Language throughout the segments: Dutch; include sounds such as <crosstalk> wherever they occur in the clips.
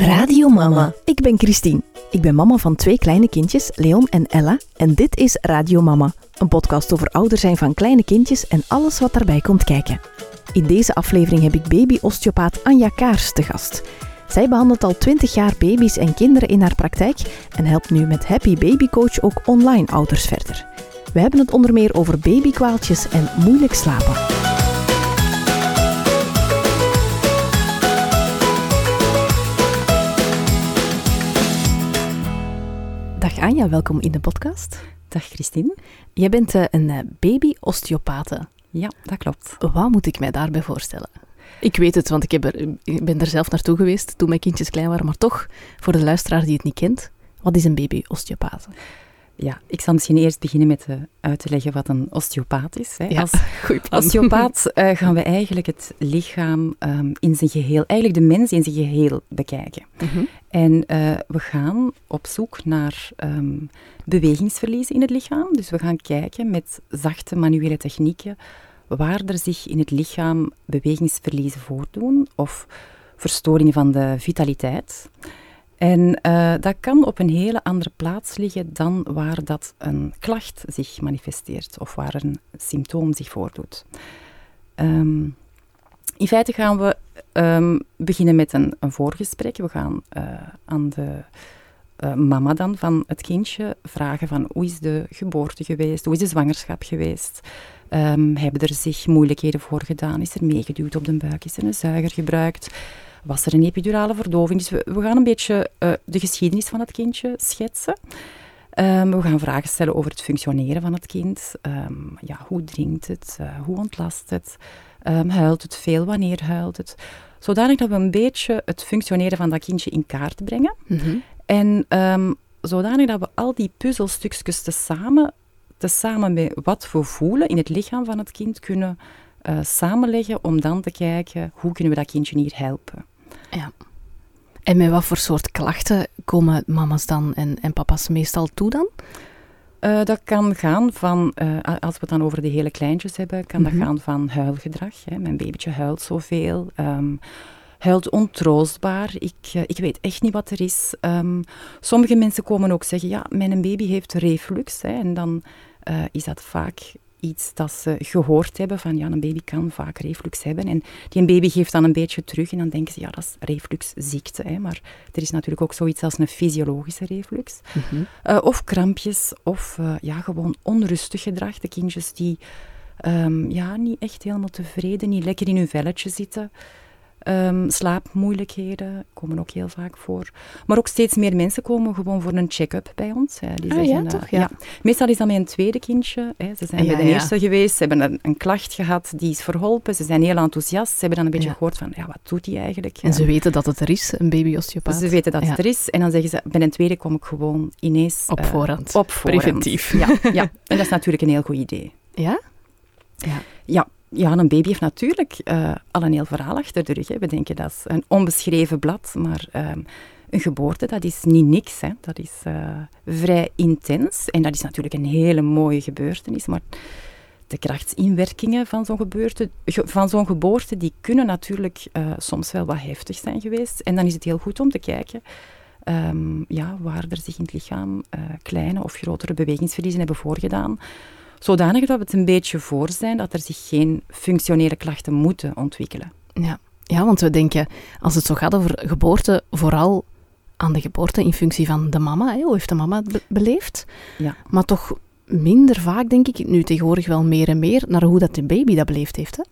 Radio Mama. Ik ben Christine. Ik ben mama van twee kleine kindjes, Leon en Ella. En dit is Radio Mama, een podcast over ouder zijn van kleine kindjes en alles wat daarbij komt kijken. In deze aflevering heb ik baby-osteopaat Anja Kaars te gast. Zij behandelt al 20 jaar baby's en kinderen in haar praktijk en helpt nu met Happy Baby Coach ook online ouders verder. We hebben het onder meer over babykwaaltjes en moeilijk slapen. Anja, welkom in de podcast. Dag Christine. Jij bent uh, een uh, baby-osteopathe. Ja, dat klopt. Wat moet ik mij daarbij voorstellen? Ik weet het, want ik, heb er, ik ben er zelf naartoe geweest toen mijn kindjes klein waren. Maar toch, voor de luisteraar die het niet kent, wat is een baby-osteopathe? Ja, ik zal misschien eerst beginnen met uh, uit te leggen wat een osteopaat is. Hè. Ja, Als <laughs> osteopaat uh, gaan we eigenlijk het lichaam um, in zijn geheel, eigenlijk de mens in zijn geheel bekijken. Mm -hmm. En uh, we gaan op zoek naar um, bewegingsverlies in het lichaam. Dus we gaan kijken met zachte manuele technieken waar er zich in het lichaam bewegingsverliezen voordoen of verstoringen van de vitaliteit. En uh, dat kan op een hele andere plaats liggen dan waar dat een klacht zich manifesteert of waar een symptoom zich voordoet. Um, in feite gaan we um, beginnen met een, een, voorgesprek. We gaan uh, aan de uh, mama dan van het kindje vragen van hoe is de geboorte geweest, hoe is de zwangerschap geweest. Um, hebben er zich moeilijkheden voor gedaan? Is er meegeduwd op de buik? Is er een zuiger gebruikt? Was er een epidurale verdoving? Dus we, we gaan een beetje uh, de geschiedenis van het kindje schetsen. Um, we gaan vragen stellen over het functioneren van het kind. Um, ja, hoe drinkt het? Uh, hoe ontlast het? Um, huilt het veel? Wanneer huilt het? Zodanig dat we een beetje het functioneren van dat kindje in kaart brengen. Mm -hmm. En zodanig dat we al die puzzelstukjes tezamen, tezamen met wat we voelen in het lichaam van het kind kunnen uh, samenleggen om dan te kijken hoe kunnen we dat kindje hier helpen. Ja. En met wat voor soort klachten komen mama's dan en, en papa's meestal toe dan? Uh, dat kan gaan van, uh, als we het dan over de hele kleintjes hebben, kan mm -hmm. dat gaan van huilgedrag. Hè. Mijn babytje huilt zoveel. Um, huilt ontroostbaar. Ik, uh, ik weet echt niet wat er is. Um, sommige mensen komen ook zeggen, ja, mijn baby heeft reflux. Hè, en dan is dat vaak iets dat ze gehoord hebben van ja, een baby kan vaak reflux hebben. En die een baby geeft dan een beetje terug en dan denken ze ja, dat is refluxziekte. Hè. Maar er is natuurlijk ook zoiets als een fysiologische reflux. Mm -hmm. uh, of krampjes, of uh, ja, gewoon onrustig gedrag. De kindjes die um, ja, niet echt helemaal tevreden, niet lekker in hun velletje zitten. Um, slaapmoeilijkheden komen ook heel vaak voor. Maar ook steeds meer mensen komen gewoon voor een check-up bij ons. Hè. Die ah, zeggen, ja, toch? Ja. Meestal is dat met een tweede kindje. Hè. Ze zijn ja, bij de ja. eerste geweest, ze hebben een, klacht gehad, die is verholpen. Ze zijn heel enthousiast. Ze hebben dan een beetje gehoord van, ja, wat doet hij eigenlijk? En ze weten dat het er is, een baby-osteopaat. Ze weten dat het er is. En dan zeggen ze, bij een tweede kom ik gewoon ineens... Op eh. Op voorhand. Preventief. Ja, ja, <laughs> en dat is natuurlijk een heel goed idee. Ja? Ja. Ja, ja, een baby heeft natuurlijk uh, al een heel verhaal achter de rug. Hè. We denken dat is een onbeschreven blad, maar um, een geboorte, dat is niet niks. Hè. Dat is uh, vrij intens en dat is natuurlijk een hele mooie gebeurtenis, maar de krachtsinwerkingen van zo'n, gebeurte, van zo'n geboorte, die kunnen natuurlijk uh, soms wel wat heftig zijn geweest. En dan is het heel goed om te kijken um, ja, waar er zich in het lichaam kleine of grotere bewegingsverliezen hebben voorgedaan zodanig dat we het een beetje voor zijn dat er zich geen functionele klachten moeten ontwikkelen. Ja. ja, want we denken, als het zo gaat over geboorte, vooral aan de geboorte in functie van de mama. Hè? Hoe heeft de mama het be beleefd? Ja. Maar toch minder vaak, denk ik, nu tegenwoordig wel meer en meer, naar hoe dat de baby dat beleefd heeft. Hè?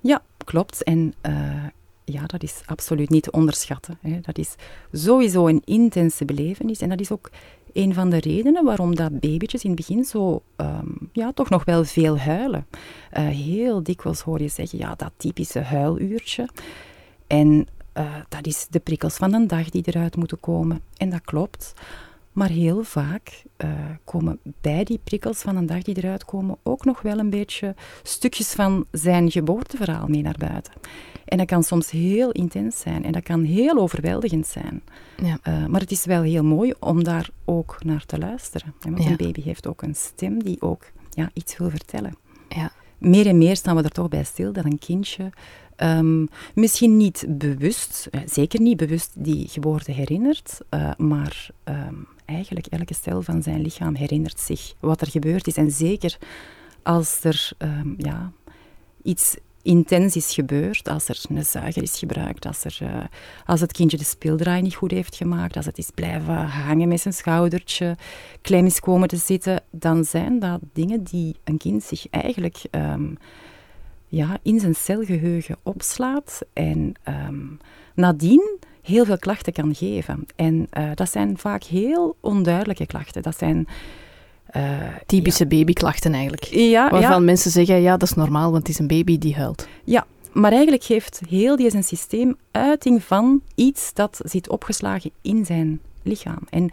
Ja, klopt. En uh, ja, dat is absoluut niet te onderschatten. Hè. Dat is sowieso een intense belevenis en dat is ook een van de redenen waarom dat babytjes in het begin zo, um, ja, toch nog wel veel huilen. Uh, heel dikwijls hoor je zeggen, ja, dat typische huiluurtje. En uh, dat is de prikkels van een dag die eruit moeten komen. En dat klopt. Maar heel vaak uh, komen bij die prikkels van een dag die eruit komen ook nog wel een beetje stukjes van zijn geboorteverhaal mee naar buiten. En dat kan soms heel intens zijn en dat kan heel overweldigend zijn. Ja. Uh, maar het is wel heel mooi om daar ook naar te luisteren. Want Ja. een baby heeft ook een stem die ook ja, iets wil vertellen. Ja. Meer en meer staan we er toch bij stil dat een kindje ehm, misschien niet bewust, eh, zeker niet bewust die geboorte herinnert, uh, maar ehm, eigenlijk elke cel van zijn lichaam herinnert zich wat er gebeurd is. En zeker als er ehm, ja, iets intens is gebeurd, als er een zuiger is gebruikt, als, er, uh, als het kindje de speeldraai niet goed heeft gemaakt, als het is blijven hangen met zijn schoudertje, klem is komen te zitten, dan zijn dat dingen die een kind zich eigenlijk um, ja, in zijn celgeheugen opslaat en um, nadien heel veel klachten kan geven. En uh, dat zijn vaak heel onduidelijke klachten. Dat zijn uh, Typische ja. babyklachten eigenlijk. Ja, waarvan ja. mensen zeggen, ja, dat is normaal, want het is een baby die huilt. Ja, maar eigenlijk geeft heel die zijn systeem uiting van iets dat zit opgeslagen in zijn lichaam. En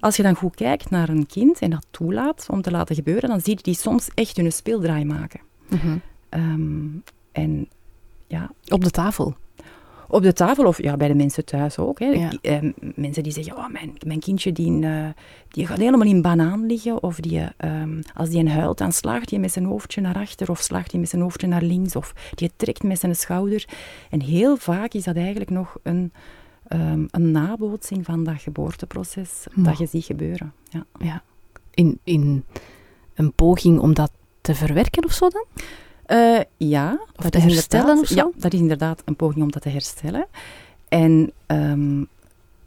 als je dan goed kijkt naar een kind en dat toelaat om te laten gebeuren, dan zie je die soms echt hun speeldraai maken. Mm -hmm. um, en ja... Op de tafel? Op de tafel of ja, bij de mensen thuis ook. Hè. Ja. Eh, mensen die zeggen, oh, mijn, mijn kindje die, uh, die gaat helemaal in banaan liggen. Of die, um, als die een huilt, dan slaagt hij met zijn hoofdje naar achter. Of slaagt hij met zijn hoofdje naar links. Of die trekt met zijn schouder. En heel vaak is dat eigenlijk nog een, um, een nabootsing van dat geboorteproces. Dat je ziet gebeuren. Ja. ja. In, in een poging om dat te verwerken of zo dan? Uh, ja. Of te herstellen of zo? Ja, dat is inderdaad een poging om dat te herstellen. En um,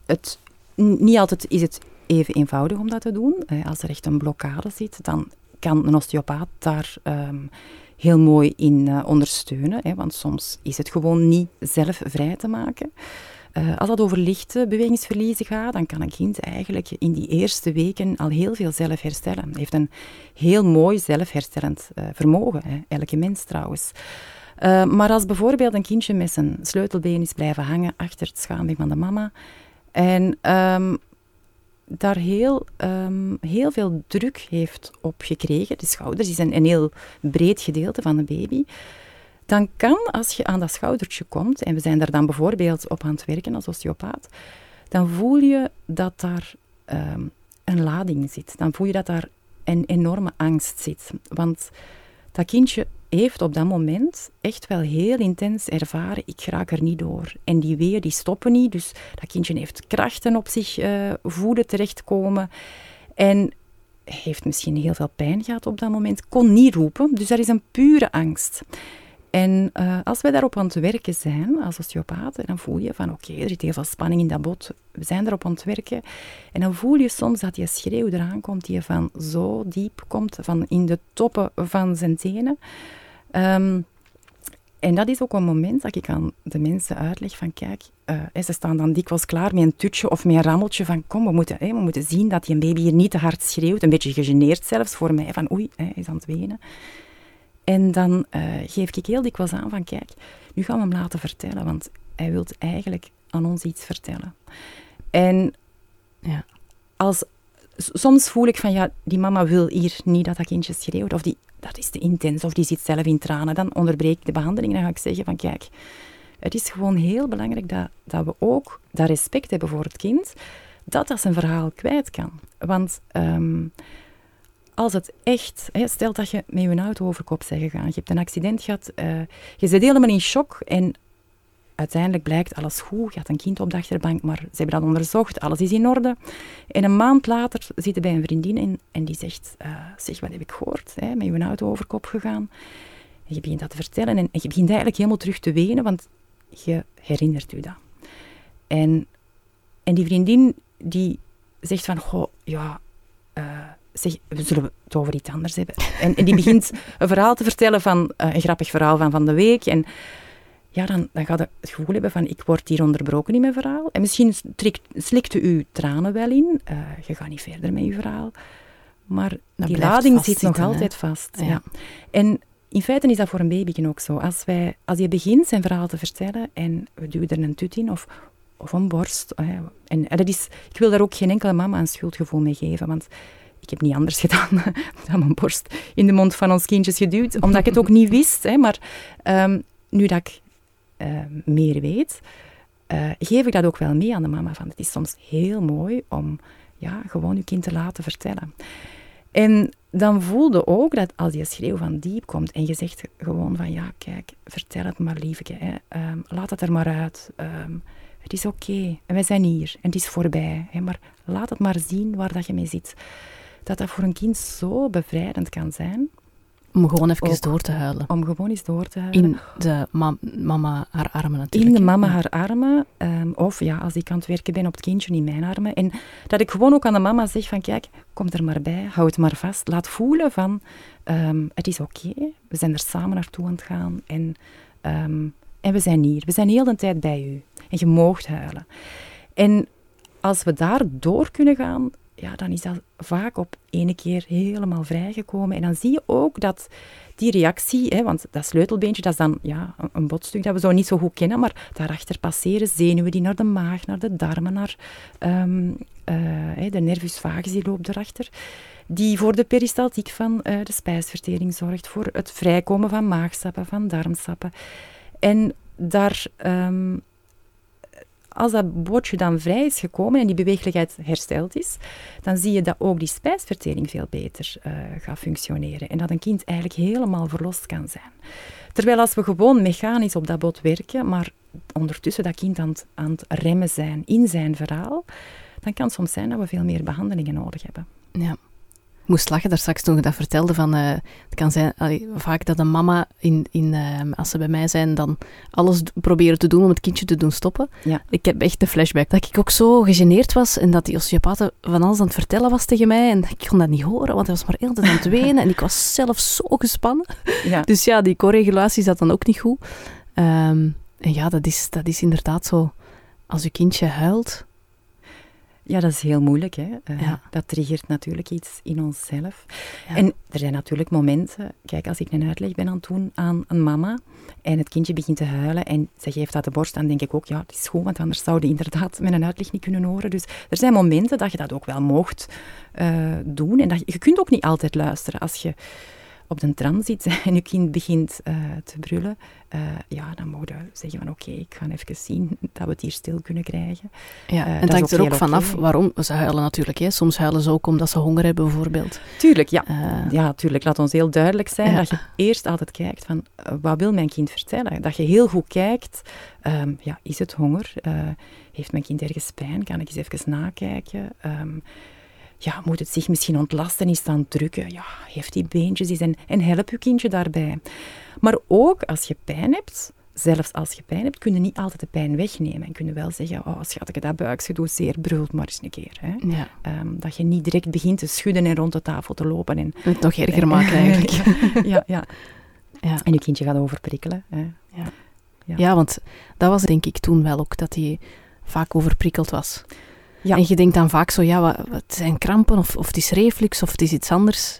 het, niet altijd is het even eenvoudig om dat te doen. Uh, als er echt een blokkade zit, dan kan een osteopaat daar um, heel mooi in uh, ondersteunen. Hè, want soms is het gewoon niet zelf vrij te maken. Uh, als het over lichte bewegingsverliezen gaat, dan kan een kind eigenlijk in die eerste weken al heel veel zelf herstellen. Hij heeft een heel mooi zelfherstellend uh, vermogen, hè? elke mens trouwens. Uh, maar als bijvoorbeeld een kindje met zijn sleutelbeen is blijven hangen achter het schaambeen van de mama en um, daar heel, um, heel veel druk heeft op gekregen, de schouders is een, een heel breed gedeelte van de baby, dan kan, als je aan dat schoudertje komt, en we zijn daar dan bijvoorbeeld op aan het werken als osteopaat, dan voel je dat daar um, een lading zit. Dan voel je dat daar een enorme angst zit. Want dat kindje heeft op dat moment echt wel heel intens ervaren, ik raak er niet door. En die weeën die stoppen niet, dus dat kindje heeft krachten op zich uh, voelen terechtkomen. En heeft misschien heel veel pijn gehad op dat moment, kon niet roepen, dus er is een pure angst. En uh, als wij daarop aan het werken zijn, als osteopaten, dan voel je van oké, er zit heel veel spanning in dat bot, we zijn erop aan het werken. En dan voel je soms dat die schreeuw eraan komt, die van zo diep komt, van in de toppen van zijn tenen. Um, en dat is ook een moment dat ik aan de mensen uitleg van kijk, uh, ze staan dan dikwijls klaar met een tutje of met een rammeltje van kom, we moeten, we moeten zien dat die baby hier niet te hard schreeuwt, een beetje gegeneerd zelfs voor mij, van oei, hij is aan het wenen. En dan uh, geef ik heel dikwijls aan van, kijk, nu gaan we hem laten vertellen, want hij wil eigenlijk aan ons iets vertellen. En ja. als, soms voel ik van, ja, die mama wil hier niet dat dat kindje schreeuwt, of die, dat is te intens, of die zit zelf in tranen. Dan onderbreek ik de behandeling en ga ik zeggen van, kijk, het is gewoon heel belangrijk dat, dat we ook dat respect hebben voor het kind, dat dat zijn verhaal kwijt kan. Want... Um, als het echt, hè, stel dat je met je auto over kop bent gegaan, je hebt een accident gehad, uh, je zit helemaal in shock en uiteindelijk blijkt alles goed, je had een kind op de achterbank, maar ze hebben dat onderzocht, alles is in orde. En een maand later zit je bij een vriendin en, en die zegt, uh, zeg, wat heb ik gehoord, hè, met je auto over kop gegaan. En je begint dat te vertellen en, je begint eigenlijk helemaal terug te wenen, want je herinnert je dat. En, en die vriendin die zegt van, goh, ja... Uh, zeg, we zullen het over iets anders hebben. En, en die begint een verhaal te vertellen van, uh, een grappig verhaal van van de week. En ja, dan, dan gaat het gevoel hebben van, ik word hier onderbroken in mijn verhaal. En misschien trekt, slikte uw tranen wel in. Uh, je gaat niet verder met je verhaal. Maar dat die lading zit nog hè? altijd vast. Ja. Ja. En in feite is dat voor een baby ook zo. Als, wij, als je begint zijn verhaal te vertellen en we duwen er een tut in of, of een borst. En, en dat is, ik wil daar ook geen enkele mama een schuldgevoel mee geven, want ik heb niet anders gedaan <laughs> dan mijn borst in de mond van ons kindjes geduwd, omdat ik het ook niet wist. Hè, maar um, nu dat ik uh, meer weet, uh, geef ik dat ook wel mee aan de mama. Van, het is soms heel mooi om ja, gewoon je kind te laten vertellen. En dan voelde ook dat als die schreeuw van diep komt en je zegt gewoon van ja, kijk, vertel het maar liefje, hè. Ehm, laat het er maar uit. Ehm, het is oké en wij zijn hier en het is voorbij. Hè. Maar laat het maar zien waar dat je mee zit. Dat dat voor een kind zo bevrijdend kan zijn. Om gewoon even door te huilen. Om gewoon eens door te huilen. In de mama haar armen natuurlijk. In de mama haar armen. Ehm, of ja, als ik aan het werken ben op het kindje in mijn armen. En dat ik gewoon ook aan de mama zeg van kijk, kom er maar bij, hou het maar vast. Laat voelen van ehm, het is oké, we zijn er samen naartoe aan het gaan. En, ehm, en we zijn hier. We zijn heel de tijd bij u. En je moogt huilen. En als we daar door kunnen gaan, ja, dan is dat vaak op ene keer helemaal vrijgekomen. En dan zie je ook dat die reactie, hè, want dat sleutelbeentje, dat is dan ja, een botstuk dat we zo niet zo goed kennen, maar daarachter passeren zenuwen die naar de maag, naar de darmen, naar um, uh, de nervus vagus, die loopt erachter. Die voor de peristaltiek van uh, de spijsvertering zorgt, voor het vrijkomen van maagsappen, van darmsappen. En daar um, als dat bootje dan vrij is gekomen en die beweeglijkheid hersteld is, dan zie je dat ook die spijsvertering veel beter uh, gaat functioneren. En dat een kind eigenlijk helemaal verlost kan zijn. Terwijl als we gewoon mechanisch op dat boot werken, maar ondertussen dat kind aan het, aan het remmen zijn in zijn verhaal, dan kan het soms zijn dat we veel meer behandelingen nodig hebben. Ja moest lachen daar straks toen je dat vertelde. Van, uh, het kan zijn vaak dat een mama, in, in, uh, als ze bij mij zijn, dan alles proberen te doen om het kindje te doen stoppen. Ja. Ik heb echt de flashback dat ik ook zo gegeneerd was en dat die osteopaat van alles aan het vertellen was tegen mij. En ik kon dat niet horen, want hij was maar heel tijd aan het wenen en ik was zelf zo gespannen. Ja. Dus ja, die co-regulatie zat dan ook niet goed. Um, en ja, dat is, dat is inderdaad zo. Als je kindje huilt, ja, dat is heel moeilijk. Hè? Uh, ja. Dat triggert natuurlijk iets in onszelf. Ja. En er zijn natuurlijk momenten, kijk, als ik een uitleg ben aan het doen aan een mama en het kindje begint te huilen en ze geeft dat de borst, dan denk ik ook, ja, het is goed, want anders zouden inderdaad met een uitleg niet kunnen horen. Dus er zijn momenten dat je dat ook wel mocht uh, doen. En dat je, je kunt ook niet altijd luisteren als je op de tram zit <laughs> en je kind begint uh, te brullen, uh, ja, dan mogen we zeggen van oké, okay, ik ga even zien dat we het hier stil kunnen krijgen. Ja, uh, en het hangt er ook, vanaf okay. waarom. Ze huilen natuurlijk, hè. soms huilen ze ook omdat ze honger hebben bijvoorbeeld. Tuurlijk, ja. ja, tuurlijk. Laat ons heel duidelijk zijn ja. dat je eerst altijd kijkt van wat wil mijn kind vertellen? Dat je heel goed kijkt, um, ja, is het honger? heeft mijn kind ergens pijn? Kan ik eens even nakijken? Um, ja, moet het zich misschien ontlasten, is dan drukken. Ja, heeft die beentjes eens en, en help je kindje daarbij. Maar ook als je pijn hebt, zelfs als je pijn hebt, kun je niet altijd de pijn wegnemen. En kun je wel zeggen, oh schatje, dat buikje doet zeer, brult maar eens een keer. Hè. Ja. Um, dat je niet direct begint te schudden en rond de tafel te lopen. En het nog erger maken <laughs> eigenlijk. <laughs> ja, ja. ja. En je kindje gaat overprikkelen. Hè. Ja. Ja. ja, want dat was denk ik toen wel ook, dat hij vaak overprikkeld was. Ja. En je denkt dan vaak zo, ja, wat, wat zijn krampen of, of het is reflux of het is iets anders.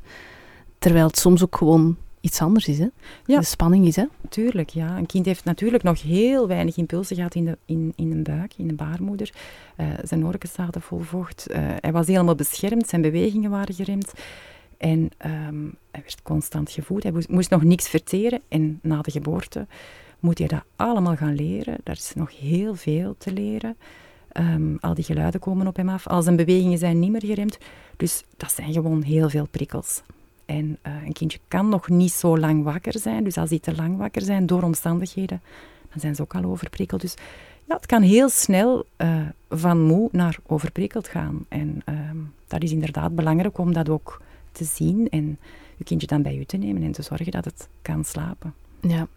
Terwijl het soms ook gewoon iets anders is, hè? Ja. De spanning is, hè? Tuurlijk, ja. Een kind heeft natuurlijk nog heel weinig impulsen gehad in de, in, in de buik, in de baarmoeder. Uh, zijn orken zaten vol vocht. Uh, hij was helemaal beschermd, zijn bewegingen waren geremd. En um, hij werd constant gevoed. Hij moest, moest nog niks verteren. En na de geboorte moet hij dat allemaal gaan leren. Daar is nog heel veel te leren. Um, al die geluiden komen op hem af. Al zijn bewegingen zijn niet meer geremd. Dus dat zijn gewoon heel veel prikkels. En uh, een kindje kan nog niet zo lang wakker zijn. Dus als die te lang wakker zijn door omstandigheden, dan zijn ze ook al overprikkeld. Dus ja, het kan heel snel uh, van moe naar overprikkeld gaan. En um, dat is inderdaad belangrijk om dat ook te zien en je kindje dan bij u te nemen en te zorgen dat het kan slapen. Ja.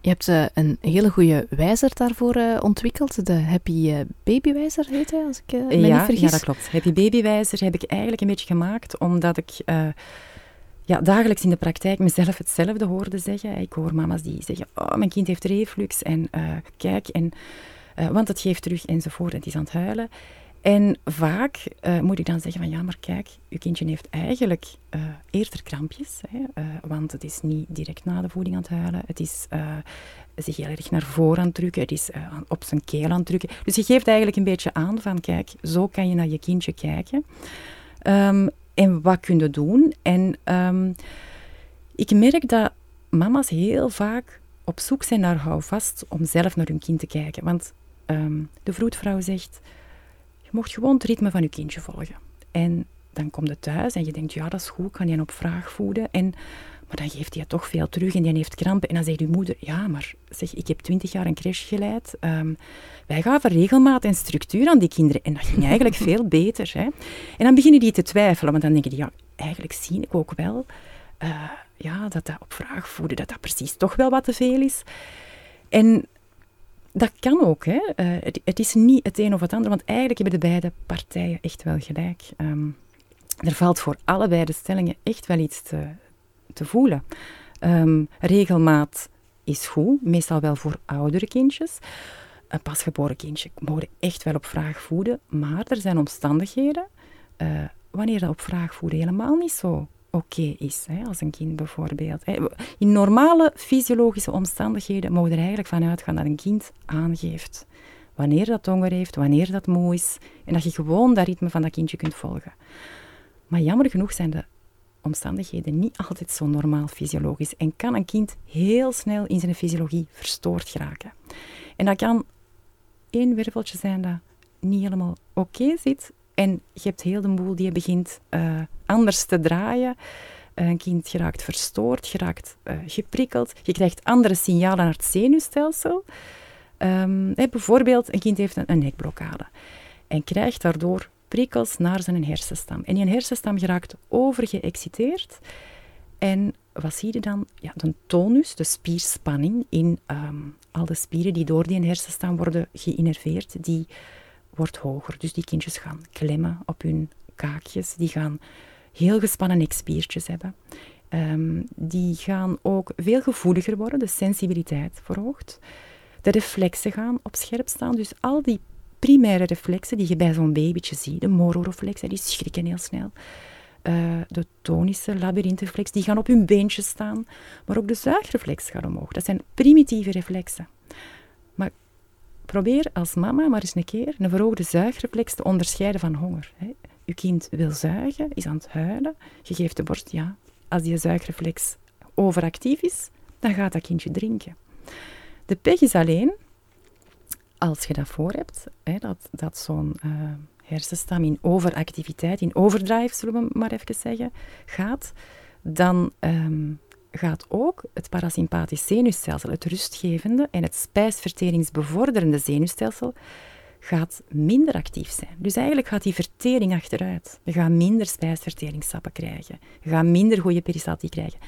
Je hebt uh, een hele goede wijzer daarvoor uh, ontwikkeld. De Happy uh, Baby Wijzer heet hij, als ik me ja, niet vergis. Ja, dat klopt. Happy Baby Wijzer heb ik eigenlijk een beetje gemaakt omdat ik ja, dagelijks in de praktijk mezelf hetzelfde hoorde zeggen. Ik hoor mama's die zeggen, oh, mijn kind heeft reflux en kijk, en, want het geeft terug enzovoort. Het is aan het huilen. En vaak uh, moet ik dan zeggen van ja, maar kijk, uw kindje heeft eigenlijk uh, eerder krampjes, hè, uh, want het is niet direct na de voeding aan het huilen. Het is zich heel erg naar voren aan het drukken, het is op zijn keel aan het drukken. Dus je geeft eigenlijk een beetje aan van kijk, zo kan je naar je kindje kijken. Um, en wat kun je doen? En um, ik merk dat mama's heel vaak op zoek zijn naar houvast om zelf naar hun kind te kijken. Want um, de vroedvrouw zegt mocht gewoon het ritme van je kindje volgen. En dan komt het thuis en je denkt, ja, dat is goed, kan je op vraag voeden. En, maar dan geeft hij toch veel terug en die heeft krampen. En dan zegt uw moeder, ja, maar zeg, ik heb twintig jaar een crash geleid. Um, wij gaven regelmaat en structuur aan die kinderen. En dat ging eigenlijk <laughs> veel beter. Hè. En dan beginnen die te twijfelen, want dan denken die, ja, eigenlijk zie ik ook wel uh, ja, dat dat op vraag voeden, dat dat precies toch wel wat te veel is. En dat kan ook. Hè. Uh, het, is niet het een of het ander, want eigenlijk hebben de beide partijen echt wel gelijk. Um, er valt voor allebei de stellingen echt wel iets te, te voelen. Um, regelmaat is goed, meestal wel voor oudere kindjes. Een pasgeboren kindje mogen echt wel op vraag voeden, maar er zijn omstandigheden uh, wanneer dat op vraag voeden helemaal niet zo oké is, hè, als een kind bijvoorbeeld. In normale fysiologische omstandigheden mogen er eigenlijk vanuit gaan dat een kind aangeeft wanneer dat honger heeft, wanneer dat moe is, en dat je gewoon dat ritme van dat kindje kunt volgen. Maar jammer genoeg zijn de omstandigheden niet altijd zo normaal fysiologisch en kan een kind heel snel in zijn fysiologie verstoord geraken. En dat kan één werveltje zijn dat niet helemaal oké zit en je hebt heel de boel die begint uh, anders te draaien. Een kind geraakt verstoord, geraakt uh, geprikkeld. Je krijgt andere signalen naar het zenuwstelsel. Um, bijvoorbeeld, een kind heeft een, nekblokkade en krijgt daardoor prikkels naar zijn hersenstam. En die hersenstam geraakt overgeëxciteerd. En wat zie je dan? Ja, de tonus, de spierspanning in um, al de spieren die door die hersenstam worden geïnnerveerd, die wordt hoger. Dus die kindjes gaan klemmen op hun kaakjes, die gaan heel gespannen nekspiertjes hebben. Um, die gaan ook veel gevoeliger worden, de sensibiliteit verhoogt. De reflexen gaan op scherp staan. Dus al die primaire reflexen die je bij zo'n babytje ziet, de mororeflexen, die schrikken heel snel. Uh, de tonische labyrinthreflex, die gaan op hun beentjes staan. Maar ook de zuigreflex gaat omhoog. Dat zijn primitieve reflexen. Maar probeer als mama maar eens een keer een verhoogde zuigreflex te onderscheiden van honger. Hè. Je kind wil zuigen, is aan het huilen. Je geeft de borst, ja. Als die zuigreflex overactief is, dan gaat dat kindje drinken. De pech is alleen, als je dat voor hebt, hè, dat, dat zo'n uh, hersenstam in overactiviteit, in overdrive, zullen we maar even zeggen, gaat, dan um, gaat ook het parasympathisch zenuwstelsel, het rustgevende en het spijsverteringsbevorderende zenuwstelsel, gaat minder actief zijn. Dus eigenlijk gaat die vertering achteruit. Je gaat minder spijsverteringssappen krijgen. Je gaat minder goede peristaltie krijgen.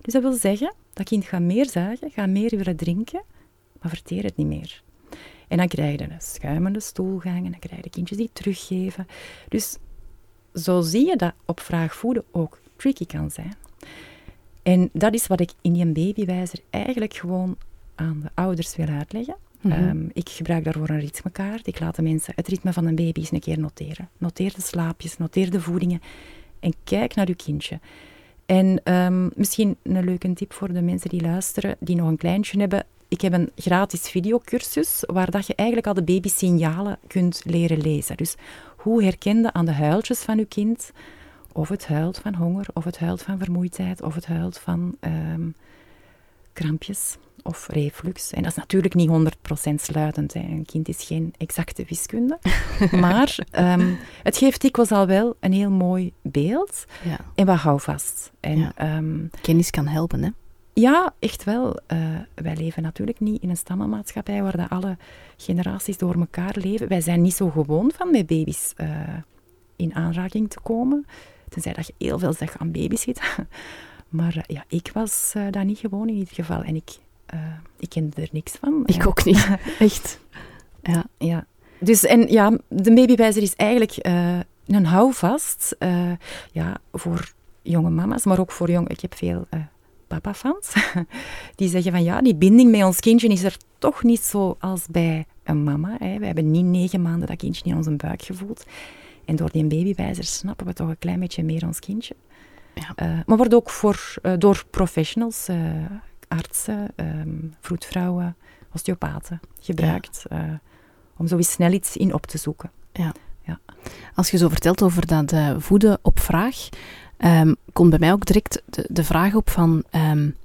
Dus dat wil zeggen, dat kind gaat meer zuigen, gaat meer willen drinken, maar verteert het niet meer. En dan krijg je een schuimende stoelgang en dan krijg je kindjes die teruggeven. Dus zo zie je dat op vraag voeden ook tricky kan zijn. En dat is wat ik in die babywijzer eigenlijk gewoon aan de ouders wil uitleggen. Mhm. Ehm, ik gebruik daarvoor een ritmekaart. Ik laat de mensen het ritme van een baby eens een keer noteren. Noteer de slaapjes, noteer de voedingen en kijk naar uw kindje. En um, misschien een leuke tip voor de mensen die luisteren, die nog een kleintje hebben. Ik heb een gratis videocursus waar dat je eigenlijk al de babysignalen kunt leren lezen. Dus hoe herken je aan de huiltjes van je kind of het huilt van honger, of het huilt van vermoeidheid, of het huilt van um, krampjes of reflux. En dat is natuurlijk niet 100% sluitend. Hè. Een kind is geen exacte wiskunde. <laughs> maar um, het geeft dikwijls al wel een heel mooi beeld. Ja. En wat hou vast. En, ja. um, Kennis kan helpen, hè? Ja, echt wel. Uh, wij leven natuurlijk niet in een stammenmaatschappij waar dat alle generaties door elkaar leven. Wij zijn niet zo gewoon van met baby's uh, in aanraking te komen. Tenzij dat je heel veel zegt aan baby's zit. <laughs> maar uh, ja, ik was daar niet gewoon in ieder geval. En ik, ik kende er niks van. Ik ook niet, <laughs> echt. Ja. ja. Dus en ja, de babywijzer is eigenlijk een houvast. ja, voor jonge mama's, maar ook voor jong... Ik heb veel papa-fans, <laughs> die zeggen van ja, die binding met ons kindje is er toch niet zo als bij een mama. Hè. We hebben niet negen maanden dat kindje in onze buik gevoeld. En door die babywijzer snappen we toch een klein beetje meer ons kindje. Ja. Uh, maar wordt ook voor, uh, door professionals, uh, artsen, um, vroedvrouwen, osteopaten gebruikt. Ja. om zo snel iets in op te zoeken. Ja. ja. Als je zo vertelt over dat voeden op vraag, um, komt bij mij ook direct de, de vraag op van... Um,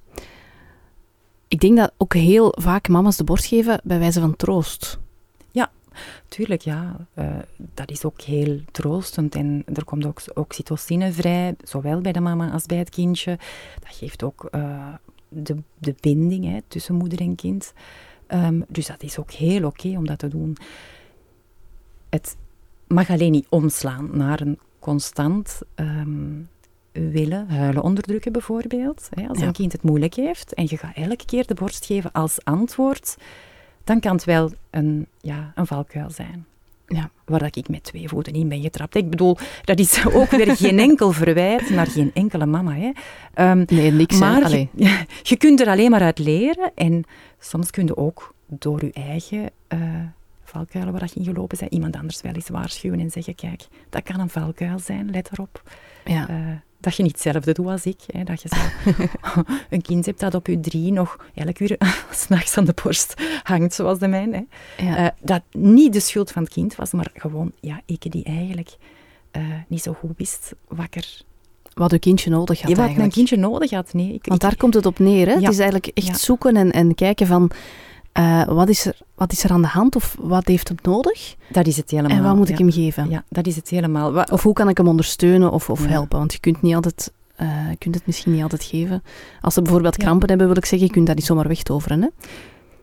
ik denk dat ook heel vaak mama's de borst geven bij wijze van troost. Tuurlijk, ja. Uh, dat is ook heel troostend. En er komt ook oxytocine vrij, zowel bij de mama als bij het kindje. Dat geeft ook uh, de, de binding hè, tussen moeder en kind. Um, dus dat is ook heel oké om dat te doen. Het mag alleen niet omslaan naar een constant um, willen huilen onderdrukken, bijvoorbeeld. Hè, als een kind het moeilijk heeft en je gaat elke keer de borst geven als antwoord, dan kan het wel een, ja, een valkuil zijn. Ja, waar dat ik met twee voeten in ben getrapt. Ik bedoel, dat is <laughs> ook weer geen enkel verwijt naar geen enkele mama. Hè. Um, nee, niks. Maar je, <laughs> je, kunt er alleen maar uit leren. En soms kun je ook door je eigen uh, valkuilen waar je in gelopen bent, iemand anders wel eens waarschuwen en zeggen, kijk, dat kan een valkuil zijn, let erop. Ja. Uh, dat je niet hetzelfde doet als ik. Hè, dat je zo <laughs> een kind hebt dat op je drie nog elke uur <laughs> s'nachts aan de borst hangt, zoals de mijne. Hè. Uh, dat niet de schuld van het kind was, maar gewoon ja, ik die eigenlijk uh, niet zo goed wist wakker wat een kindje nodig had. Ja, wat mijn kindje nodig had, nee. Ik, Want daar komt het op neer. Hè? Ja. Het is eigenlijk echt zoeken en, en kijken van uh, wat, is er, wat is er aan de hand of wat heeft het nodig? Dat is het helemaal. En wat moet ik hem geven? Ja, dat is het helemaal. of hoe kan ik hem ondersteunen of, of helpen? Want je kunt, niet altijd, uh, kunt het misschien niet altijd geven. Als ze bijvoorbeeld krampen hebben, wil ik zeggen, je kunt dat niet zomaar wegtoveren. Hè?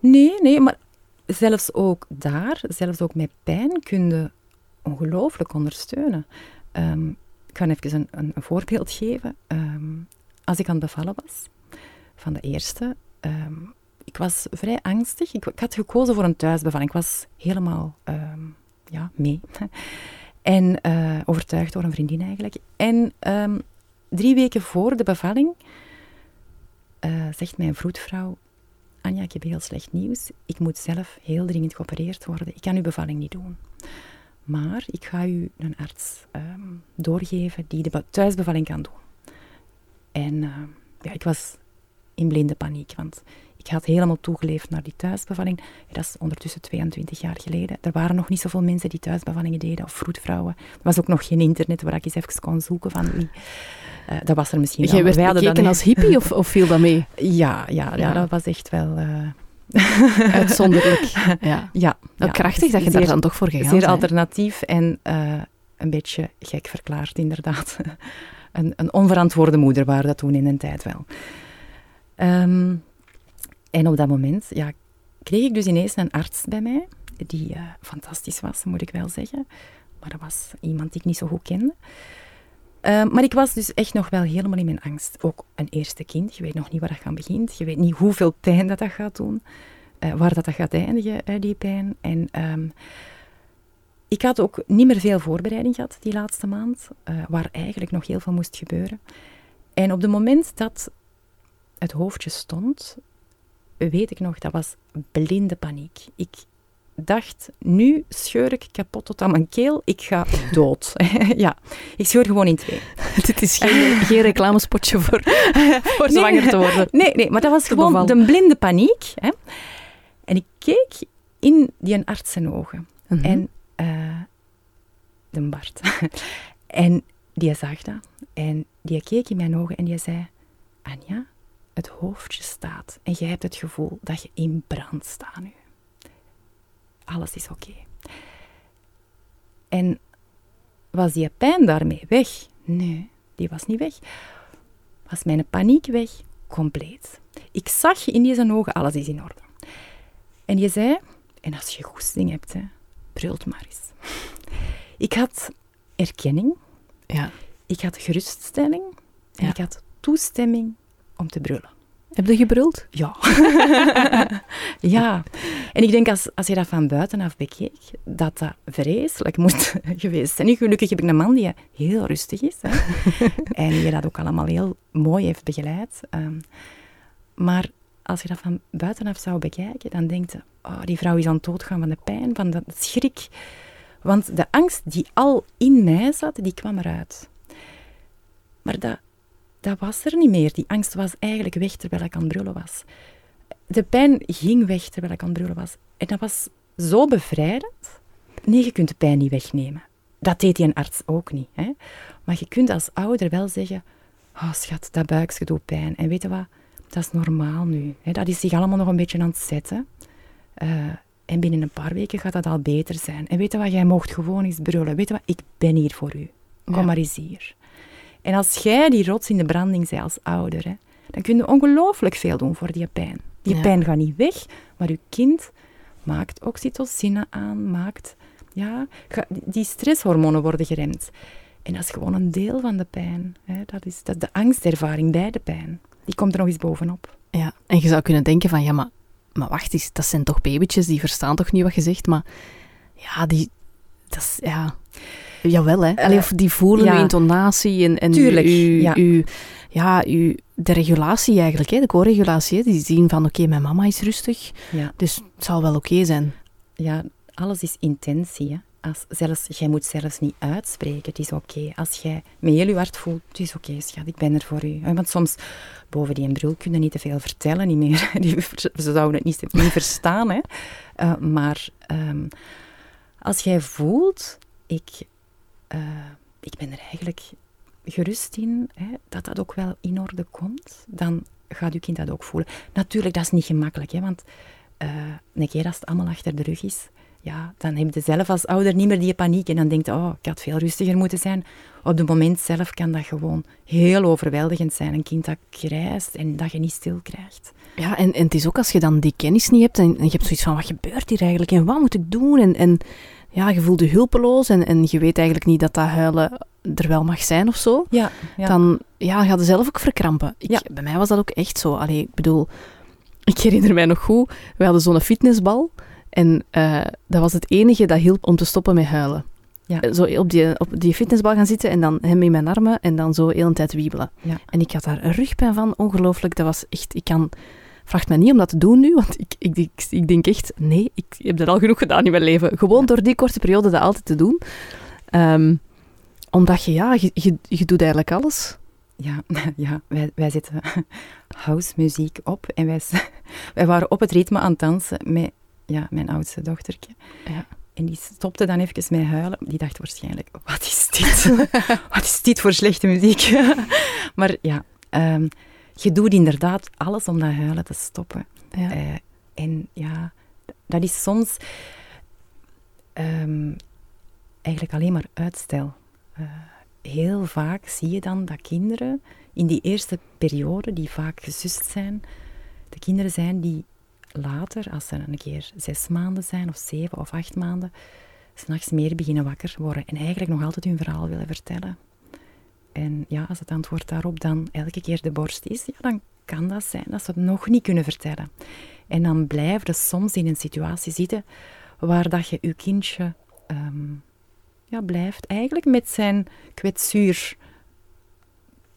Nee, nee, maar zelfs ook daar, zelfs ook met pijn, kun je ongelooflijk ondersteunen. Um, ik ga even een, een, een voorbeeld geven. Um, als ik aan het bevallen was, van de eerste, um, ik was vrij angstig. Ik, had gekozen voor een thuisbevalling. Ik was helemaal uh, ja, mee. <laughs> en uh, overtuigd door een vriendin eigenlijk. En um, drie weken voor de bevalling uh, zegt mijn vroedvrouw... Anja, ik heb heel slecht nieuws. Ik moet zelf heel dringend geopereerd worden. Ik kan uw bevalling niet doen. Maar ik ga u een arts um, doorgeven die de thuisbevalling kan doen. En ja, ik was in blinde paniek, want ik had helemaal toegeleefd naar die thuisbevalling. Dat is ondertussen 22 jaar geleden. Er waren nog niet zoveel mensen die thuisbevallingen deden, of vroedvrouwen. Er was ook nog geen internet waar ik eens even kon zoeken van wie. Uh, dat was er misschien Jij werd bekeken dan, als hippie of, of viel dat mee? <laughs> Ja, ja, ja. dat was echt wel... Uh... <laughs> Uitzonderlijk. <laughs> Ja. ja, nou, krachtig dat je zeer, daar dan toch voor gegaan Zeer alternatief en uh, een beetje gek verklaard, inderdaad. een, een onverantwoorde moeder waren dat toen in een tijd wel. Um, en op dat moment ja, kreeg ik dus ineens een arts bij mij, die uh, fantastisch was, moet ik wel zeggen. Maar dat was iemand die ik niet zo goed kende. Uh, maar ik was dus echt nog wel helemaal in mijn angst. Ook een eerste kind, je weet nog niet waar dat gaan begint. Je weet niet hoeveel pijn dat, dat gaat doen. Uh, waar dat, dat gaat eindigen, die pijn. En um, ik had ook niet meer veel voorbereiding gehad die laatste maand, waar eigenlijk nog heel veel moest gebeuren. En op het moment dat het hoofdje stond, weet ik nog, dat was blinde paniek. Ik dacht, nu scheur ik kapot tot aan mijn keel, ik ga dood. <laughs> ja, ik scheur gewoon in twee. <laughs> Dit is geen, geen reclamespotje voor, <laughs> voor zwanger te worden. Nee, nee, maar dat was gewoon de blinde paniek. Hè. En ik keek in die arts zijn ogen. Mm -hmm. En uh, de Bart. en die zag dat. En die keek in mijn ogen en die zei... Anja, het hoofdje staat en je hebt het gevoel dat je in brand staat nu. Alles is oké. En was die pijn daarmee weg? Nee, die was niet weg. Was mijn paniek weg? Compleet. Ik zag in deze ogen, alles is in orde. En je zei, en als je goesting hebt, hè, brult maar eens. Ik had erkenning, ja. ik had geruststelling en ja. ik had toestemming om te brullen. Heb je gebruld? Ja. <laughs> ja. En ik denk als, als je dat van buitenaf bekeek, dat dat vreselijk moet <laughs> geweest zijn. Nu, gelukkig heb ik een man die heel rustig is. Hè. <laughs> en die dat ook allemaal heel mooi heeft begeleid. Um, maar als je dat van buitenaf zou bekijken, dan denk je, oh, die vrouw is aan het doodgaan van de pijn, van de schrik. Want de angst die al in mij zat, die kwam eruit. Maar dat, dat was er niet meer. Die angst was eigenlijk weg terwijl ik aan het brullen was. De pijn ging weg terwijl ik aan het brullen was. En dat was zo bevrijdend. Nee, je kunt de pijn niet wegnemen. Dat deed die een arts ook niet. Hè? Maar je kunt als ouder wel zeggen... Oh, schat, dat buikje doet pijn. En weet je wat? Dat is normaal nu. Hè? Dat is zich allemaal nog een beetje aan het zetten. Uh, En binnen een paar weken gaat dat al beter zijn. En weet je wat, jij mocht gewoon eens brullen. Weet je wat, ik ben hier voor u. Kom Ja. maar eens hier. En als jij die rots in de branding bent als ouder, hè, dan kun je ongelooflijk veel doen voor die pijn. Die Ja. pijn gaat niet weg, maar je kind maakt oxytocine aan, maakt... Ja, die stresshormonen worden geremd. En dat is gewoon een deel van de pijn. Hè. Dat, is, dat is de angstervaring bij de pijn. Die komt er nog eens bovenop. Ja, en je zou kunnen denken van, ja, maar, maar wacht eens, dat zijn toch babytjes, die verstaan toch niet wat je zegt, maar ja, die, dat is, ja, jawel hè. Allee, of die voelen ja. uw intonatie en, en Tuurlijk, uw, ja. uw, ja, uw, de regulatie eigenlijk, hè, de co-regulatie, die zien van, oké, mijn mama is rustig, Ja. dus het zal wel oké zijn. ja, alles is intentie. Hè. Als, zelfs, jij moet zelfs niet uitspreken, het is oké. Als jij met heel je hart voelt, het is oké schat, ik ben er voor u. Want soms, boven die brul kun je niet te veel vertellen, niet meer. <laughs> Ze zouden het niet, niet verstaan. Hè. Eh, maar ehm, als jij voelt, ik, eh, ik ben er eigenlijk gerust in, hè, dat dat ook wel in orde komt, dan gaat je kind dat ook voelen. Natuurlijk, dat is niet gemakkelijk, hè, want eh, een keer als het allemaal achter de rug is, ja, dan heb je zelf als ouder niet meer die paniek en dan denkt oh, ik had veel rustiger moeten zijn. Op het moment zelf kan dat gewoon heel overweldigend zijn. Een kind dat krijst en dat je niet stil krijgt. Ja, en, en het is ook als je dan die kennis niet hebt en, en je hebt zoiets van, wat gebeurt hier eigenlijk en wat moet ik doen? En, en ja, je voelt je hulpeloos en, en je weet eigenlijk niet dat dat huilen er wel mag zijn of zo. Ja, ja. dan ja, ga je zelf ook verkrampen. Ik, Ja. Bij mij was dat ook echt zo. Allee, ik bedoel, ik herinner mij nog goed, we hadden zo'n fitnessbal en eh, dat was het enige dat hielp om te stoppen met huilen. Ja. Zo op die, op die fitnessbal gaan zitten en dan hem in mijn armen en dan zo heel een tijd wiebelen. Ja. En ik had daar een rugpijn van, ongelooflijk. Dat was echt, ik kan... Vraag me niet om dat te doen nu, want ik, ik, ik, ik denk echt, nee, ik heb dat al genoeg gedaan in mijn leven. Gewoon door die korte periode dat altijd te doen. Ehm, omdat je, ja, je, je, je doet eigenlijk alles. Ja, <laughs> ja wij, wij zetten housemuziek op en wij, <laughs> wij waren op het ritme aan het dansen met ja, mijn oudste dochtertje. Ja. En die stopte dan even met huilen. Die dacht waarschijnlijk, wat is dit? <laughs> wat is dit voor slechte muziek? maar ja, ehm, je doet inderdaad alles om dat huilen te stoppen. Ja. Eh, en ja, dat is soms ehm, eigenlijk alleen maar uitstel. Eh, heel vaak zie je dan dat kinderen in die eerste periode, die vaak gesust zijn, de kinderen zijn die later, als ze een keer zes maanden zijn, of zeven of acht maanden, s'nachts meer beginnen wakker worden en eigenlijk nog altijd hun verhaal willen vertellen. En ja, als het antwoord daarop dan elke keer de borst is, ja, dan kan dat zijn dat ze het nog niet kunnen vertellen. En dan blijf je soms in een situatie zitten waar dat je je kindje ehm, ja, blijft eigenlijk met zijn kwetsuur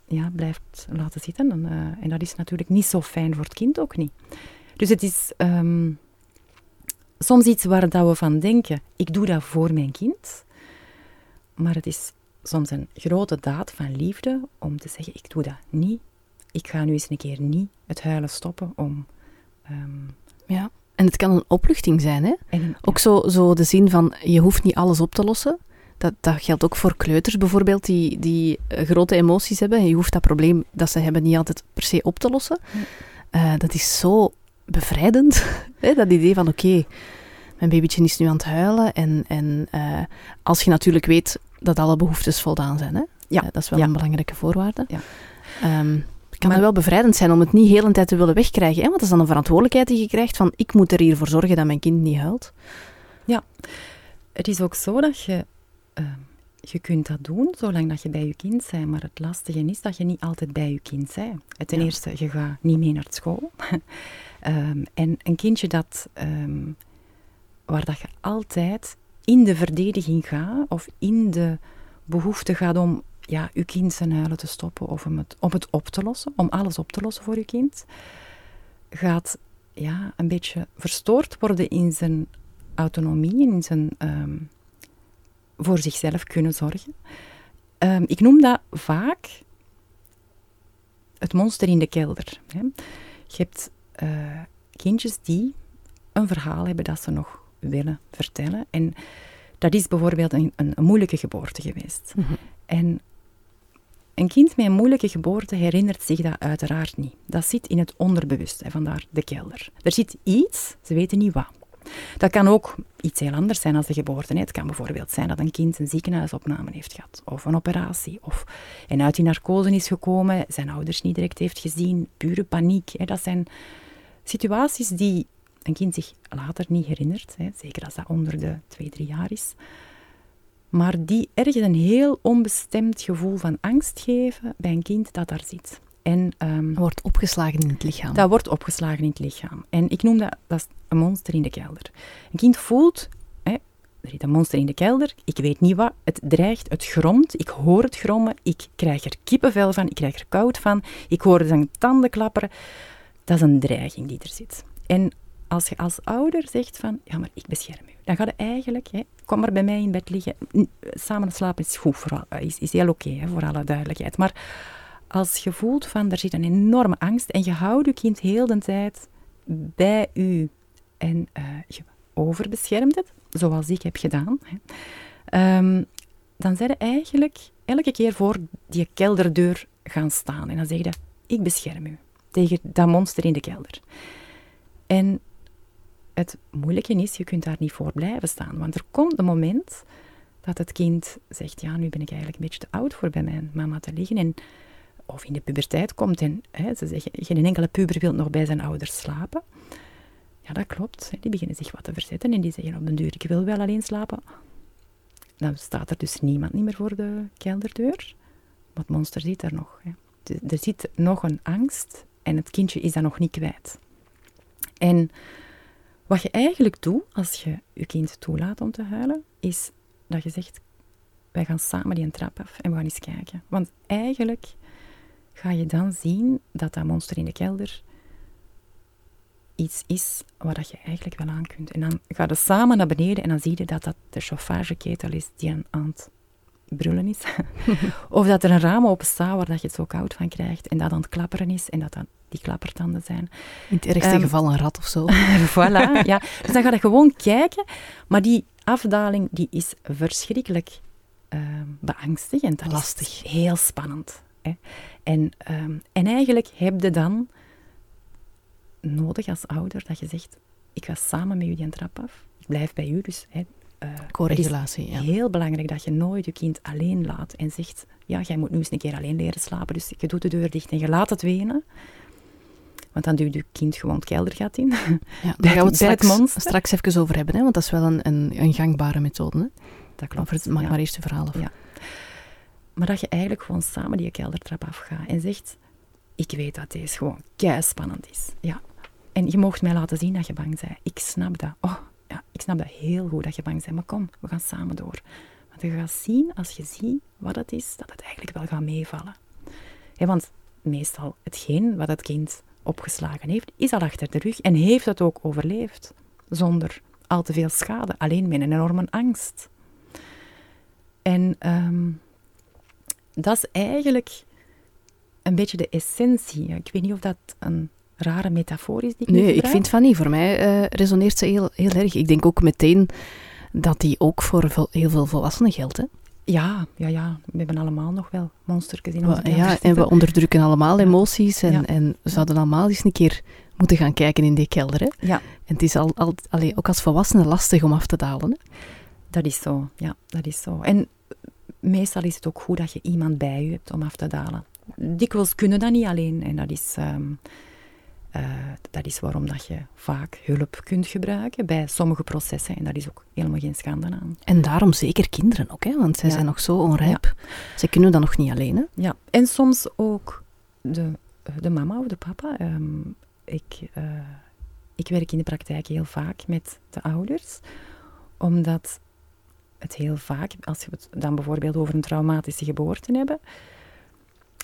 ja, blijft laten zitten. En, eh, en dat is natuurlijk niet zo fijn voor het kind ook niet. Dus het is ehm, soms iets waar dat we van denken, ik doe dat voor mijn kind. Maar het is soms een grote daad van liefde om te zeggen, ik doe dat niet. Ik ga nu eens een keer niet het huilen stoppen om... ehm, ja. En het kan een opluchting zijn, hè? Ook zo, zo de zin van, je hoeft niet alles op te lossen. Dat, dat geldt ook voor kleuters bijvoorbeeld, die, die eh, grote emoties hebben. Je hoeft dat probleem dat ze hebben niet altijd per se op te lossen. Eh, dat is zo bevrijdend, <laughs> hè? dat idee van, oké, mijn babytje is nu aan het huilen. En, en eh, als je natuurlijk weet dat alle behoeftes voldaan zijn. Hè? Ja. Eh, dat is wel Ja. een belangrijke voorwaarde. Ja. Ehm, het kan Maar- wel bevrijdend zijn om het niet heel een tijd te willen wegkrijgen. Hè? Want dat is dan een verantwoordelijkheid die je krijgt van, ik moet er hiervoor zorgen dat mijn kind niet huilt. Het is ook zo dat je, ehm, je kunt dat doen zolang dat je bij je kind bent. Maar het lastige is dat je niet altijd bij je kind bent. Ten Ja. eerste, je gaat niet mee naar school. <laughs> Ehm, en een kindje dat, waar dat je altijd in de verdediging gaat of in de behoefte gaat om ja, je kind zijn huilen te stoppen of om het, om het op te lossen, om alles op te lossen voor je kind, gaat ja, een beetje verstoord worden in zijn autonomie en in zijn ehm, voor zichzelf kunnen zorgen. Ehm, ik noem dat vaak het monster in de kelder. Hè. Je hebt eh, kindjes die een verhaal hebben dat ze nog willen vertellen. En dat is bijvoorbeeld een, een, een moeilijke geboorte geweest. En een kind met een moeilijke geboorte herinnert zich dat uiteraard niet. Dat zit in het onderbewuste, vandaar de kelder. Er zit iets, ze weten niet wat. Dat kan ook iets heel anders zijn als de geboorte. Het kan bijvoorbeeld zijn dat een kind een ziekenhuisopname heeft gehad, of een operatie, of en uit die narcose is gekomen, zijn ouders niet direct heeft gezien, pure paniek. Dat zijn situaties die een kind zich later niet herinnert, zeker als dat onder de twee, drie jaar is, maar die ergens een heel onbestemd gevoel van angst geven bij een kind dat daar zit. En, um, wordt opgeslagen in het lichaam. Dat wordt opgeslagen in het lichaam. En ik noem dat, dat een monster in de kelder. Een kind voelt, hè, er zit een monster in de kelder, ik weet niet wat, het dreigt, het gromt, ik hoor het grommen, ik krijg er kippenvel van, ik krijg er koud van, ik hoor zijn tanden klapperen. Dat is een dreiging die er zit. En als je als ouder zegt van, ja, maar ik bescherm u, dan ga je eigenlijk, hè, kom maar bij mij in bed liggen. Samen slapen is goed, is, is heel oké, voor alle duidelijkheid. Maar als je voelt van, er zit een enorme angst en je houdt je kind heel de tijd bij u en uh, je overbeschermt het, zoals ik heb gedaan, hè, um, dan zijn je eigenlijk elke keer voor die kelderdeur gaan staan. En dan zeg je, ik bescherm u tegen dat monster in de kelder. En het moeilijke is, je kunt daar niet voor blijven staan. Want er komt een moment dat het kind zegt, ja, nu ben ik eigenlijk een beetje te oud voor bij mijn mama te liggen. En, of in de puberteit komt en hè, ze zeggen, geen enkele puber wil nog bij zijn ouders slapen. Ja, dat klopt. Die beginnen zich wat te verzetten en die zeggen op den duur, ik wil wel alleen slapen. Dan staat er dus niemand niet meer voor de kelderdeur. Het monster zit er nog. Hè. Er zit nog een angst en het kindje is dat nog niet kwijt. En wat je eigenlijk doet als je je kind toelaat om te huilen, is dat je zegt: wij gaan samen die trap af en we gaan eens kijken. Want eigenlijk ga je dan zien dat dat monster in de kelder iets is waar je eigenlijk wel aan kunt. En dan ga je samen naar beneden en dan zie je dat dat de chauffageketel is die aan het brullen is. <laughs> of dat er een raam open staat waar dat je het zo koud van krijgt en dat aan het klapperen is en dat dat die klappertanden zijn. In het ergste um, geval een rat of zo. <laughs> voilà, ja. Dus dan ga je gewoon kijken. Maar die afdaling die is verschrikkelijk uh, beangstigend. Dat Lastig. Is heel spannend. Hè. En, um, en eigenlijk heb je dan nodig als ouder dat je zegt, ik ga samen met u die trap af. Ik blijf bij u, dus hè, uh, Co-regulatie, ja. heel belangrijk dat je nooit je kind alleen laat en zegt, ja, jij moet nu eens een keer alleen leren slapen, dus je doet de deur dicht en je laat het wenen. Want dan duwt je kind gewoon het keldergat in. Ja, <laughs> daar gaan we het straks, straks even over hebben, hè, want dat is wel een, een, een gangbare methode. Hè? Dat klopt. Het, ja. maar eerst de verhaal af. Ja. Maar dat je eigenlijk gewoon samen die keldertrap afgaat en zegt, ik weet dat deze gewoon kei spannend is. Ja. En je mocht mij laten zien dat je bang bent. Ik snap dat. Oh, ja, ik snap dat heel goed dat je bang bent. Maar kom, we gaan samen door. Want je gaat zien, als je ziet wat het is, dat het eigenlijk wel gaat meevallen. Ja, want meestal hetgeen wat het kind opgeslagen heeft, is al achter de rug en heeft het ook overleefd. Zonder al te veel schade, alleen met een enorme angst. En um, dat is eigenlijk een beetje de essentie. Ik weet niet of dat een rare metafoor is die ik Nee, ik vind van niet. Voor mij uh, resoneert ze heel, heel erg. Ik denk ook meteen dat die ook voor heel veel volwassenen geldt. Hè? Ja, ja, ja, we hebben allemaal nog wel monstertjes in onze Ja, en we onderdrukken allemaal emoties en, en we zouden allemaal eens een keer moeten gaan kijken in die kelder. Hè? Ja. En het is al, al, allee, ook als volwassene lastig om af te dalen. Hè? Dat is zo, ja, dat is zo. En meestal is het ook goed dat je iemand bij je hebt om af te dalen. Dikwijls kunnen dat niet alleen en dat is... Um, uh, dat is waarom dat je vaak hulp kunt gebruiken bij sommige processen. En dat is ook helemaal geen schande aan. En daarom zeker kinderen ook, hè? want zij ja. zijn nog zo onrijp. Ja. Ze kunnen dat nog niet alleen. Hè? Ja, en soms ook de, de mama of de papa. Um, ik, uh, ik werk in de praktijk heel vaak met de ouders, omdat het heel vaak, als we het dan bijvoorbeeld over een traumatische geboorte hebben,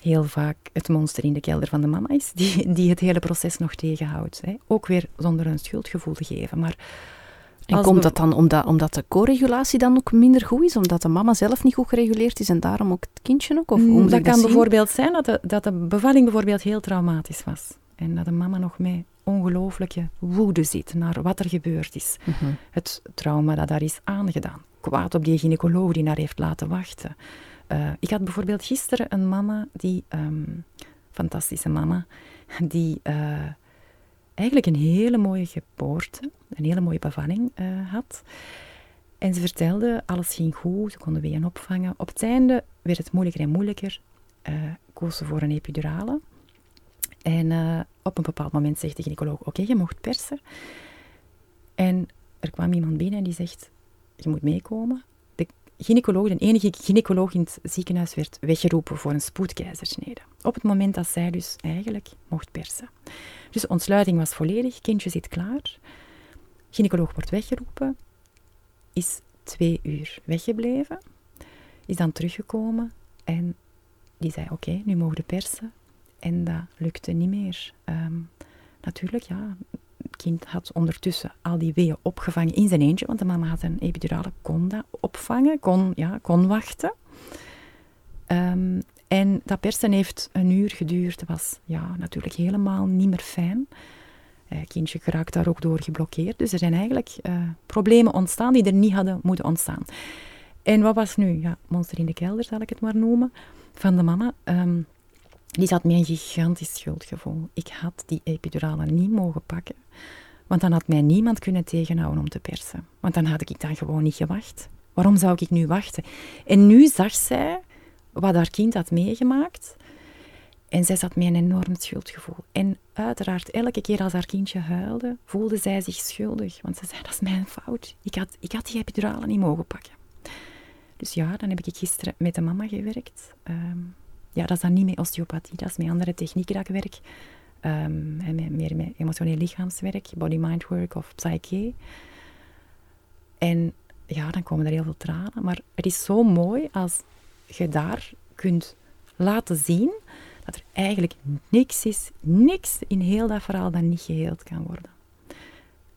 heel vaak het monster in de kelder van de mama is, die, die het hele proces nog tegenhoudt. Hè. Ook weer zonder een schuldgevoel te geven. Maar en komt dat dan omdat, omdat de co-regulatie dan ook minder goed is? Omdat de mama zelf niet goed gereguleerd is en daarom ook het kindje ook? Of hoe mm, dat kan bijvoorbeeld zijn dat de, dat de bevalling bijvoorbeeld heel traumatisch was. En dat de mama nog met ongelooflijke woede zit naar wat er gebeurd is. Mm -hmm. Het trauma dat daar is aangedaan. Kwaad op die gynaecoloog die naar heeft laten wachten. Uh, ik had bijvoorbeeld gisteren een mama, die, um, fantastische mama, die uh, eigenlijk een hele mooie geboorte, een hele mooie bevalling uh, had. En ze vertelde, alles ging goed, ze konden weeën opvangen. Op het einde werd het moeilijker en moeilijker. Koos ze voor een epidurale. En op een bepaald moment zegt de gynaecoloog, oké, je mocht persen. En er kwam iemand binnen en die zegt, je moet meekomen. Gynaecoloog, de enige gynaecoloog in het ziekenhuis, werd weggeroepen voor een spoedkeizersnede. Op het moment dat zij dus eigenlijk mocht persen. Dus de ontsluiting was volledig, kindje zit klaar. Gynaecoloog wordt weggeroepen, is twee uur weggebleven, is dan teruggekomen en die zei, oké, nu mogen de persen. En dat lukte niet meer. Ehm, natuurlijk, ja, kind had ondertussen al die weeën opgevangen in zijn eentje, want de mama had een epidurale, kon dat opvangen, kon, ja, kon wachten. Ehm, en dat persen heeft een uur geduurd. Dat was ja, natuurlijk helemaal niet meer fijn. Eh, kindje geraakt daar ook door geblokkeerd. Dus er zijn eigenlijk uh, problemen ontstaan die er niet hadden moeten ontstaan. En wat was nu? Ja, monster in de kelder zal ik het maar noemen. Van de mama. Um, die zat met een gigantisch schuldgevoel. Ik had die epidurale niet mogen pakken. Want dan had mij niemand kunnen tegenhouden om te persen. Want dan had ik dan gewoon niet gewacht. Waarom zou ik nu wachten? En nu zag zij wat haar kind had meegemaakt. En zij zat met een enorm schuldgevoel. En uiteraard, elke keer als haar kindje huilde, voelde zij zich schuldig. Want ze zei, dat is mijn fout. Ik had, ik had die epidurale niet mogen pakken. Dus ja, dan heb ik gisteren met de mama gewerkt. Ehm, ja, dat is dan niet met osteopathie, dat is met andere technieken dat ik werk. Met, meer met emotioneel lichaamswerk, body-mind work of psyche. En ja, dan komen er heel veel tranen. Maar het is zo mooi als je daar kunt laten zien dat er eigenlijk niks is, niks in heel dat verhaal dat niet geheeld kan worden.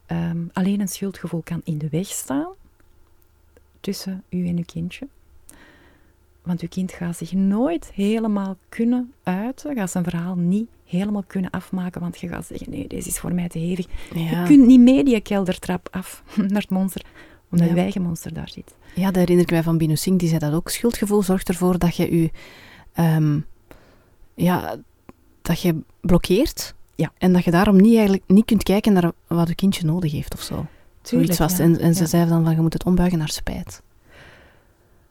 Ehm, alleen een schuldgevoel kan in de weg staan tussen u en uw kindje. Want uw kind gaat zich nooit helemaal kunnen uiten, gaat zijn verhaal niet helemaal kunnen afmaken, want je gaat zeggen, nee, deze is voor mij te hevig. Je kunt niet mee die keldertrap af <laughs> naar het monster, omdat ja. je eigen monster daar zit. Ja, dat herinner ik mij van Bino Singh, die zei dat ook. Schuldgevoel zorgt ervoor dat je je, um, ja, dat je blokkeert. Ja. En dat je daarom niet, eigenlijk niet kunt kijken naar wat je kindje nodig heeft of zo. Tuurlijk, Zoiets was. En, en ze zei dan van, je moet het ombuigen naar spijt.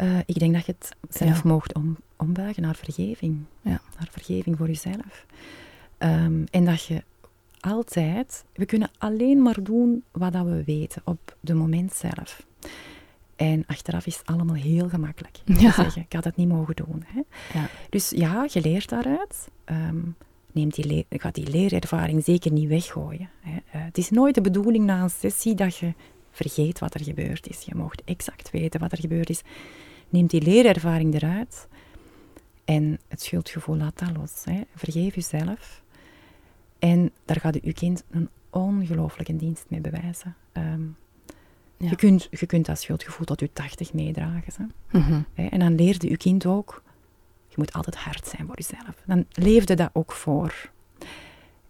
Uh, ik denk dat je het zelf ja. mocht om, ombuigen naar vergeving. Ja. Naar vergeving voor jezelf. Um, en dat je altijd, we kunnen alleen maar doen wat dat we weten op de moment zelf. En achteraf is het allemaal heel gemakkelijk. Ja. Zeggen, ik had het niet mogen doen. Hè. Ja. Dus ja, je leert daaruit. Um, neem die leer, ga die leerervaring zeker niet weggooien. Hè. Uh, het is nooit de bedoeling na een sessie dat je vergeet wat er gebeurd is. Je mocht exact weten wat er gebeurd is. Neem die leerervaring eruit en het schuldgevoel laat dat los. Hè. Vergeef jezelf. En daar gaat uw kind een ongelooflijke dienst mee bewijzen. Um, ja. je, kunt, je kunt dat schuldgevoel tot je tachtig meedragen. Hè. Mm En dan leerde uw kind ook, je moet altijd hard zijn voor jezelf. Dan leefde dat ook voor.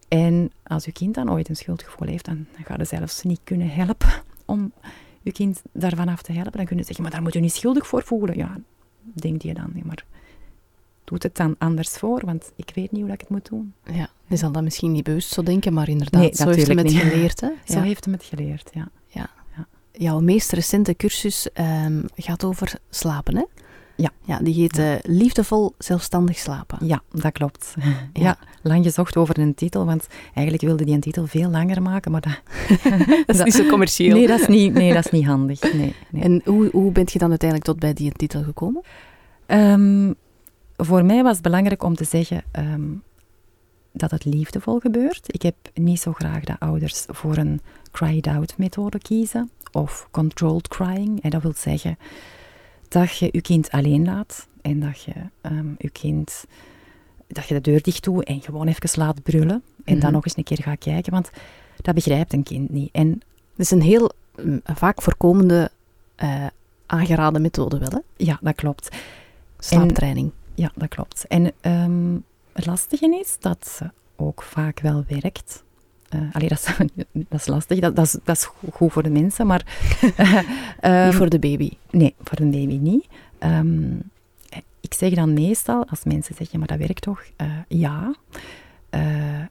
En als uw kind dan ooit een schuldgevoel heeft, dan gaat je zelfs niet kunnen helpen om je kind daarvan af te helpen. Dan kunnen ze zeggen, maar daar moet je niet schuldig voor voelen. Ja, denk je dan. maar doet het dan anders voor, want ik weet niet hoe ik het moet doen. Ja, je zal dat misschien niet bewust zo denken, maar inderdaad, nee, zo heeft hij het geleerd. Hè? <laughs> Zo heeft hij het geleerd, ja. ja. ja. Jouw meest recente cursus um, gaat over slapen, hè? Ja. ja die heet uh, Liefdevol Zelfstandig Slapen. Ja, dat klopt. <laughs> Ja. lang gezocht over een titel, want eigenlijk wilde die een titel veel langer maken, maar dat... <laughs> dat is niet zo <laughs> commercieel. Nee, dat is niet, nee, dat is niet handig. Nee, nee. En hoe, hoe bent je dan uiteindelijk tot bij die titel gekomen? Um, voor mij was het belangrijk om te zeggen um, dat het liefdevol gebeurt. Ik heb niet zo graag dat ouders voor een cried-out methode kiezen of controlled crying. En dat wil zeggen dat je je kind alleen laat en dat je um, je kind dat je de deur dicht doet en gewoon even laat brullen en dan mhm. nog eens een keer gaat kijken, want dat begrijpt een kind niet. En het is een heel mm, vaak voorkomende uh, aangeraden methode wel, hè? Ja, dat klopt. Slaaptraining. ja, dat klopt. En um, het lastige is dat ze ook vaak wel werkt. Uh, allee, dat, is, <laughs> dat is lastig, dat, dat, is, dat is goed voor de mensen, maar... um, <laughs> niet voor de baby? Nee, voor de baby niet. Um, ik zeg dan meestal, als mensen zeggen, maar dat werkt toch? Uh, ja. Uh,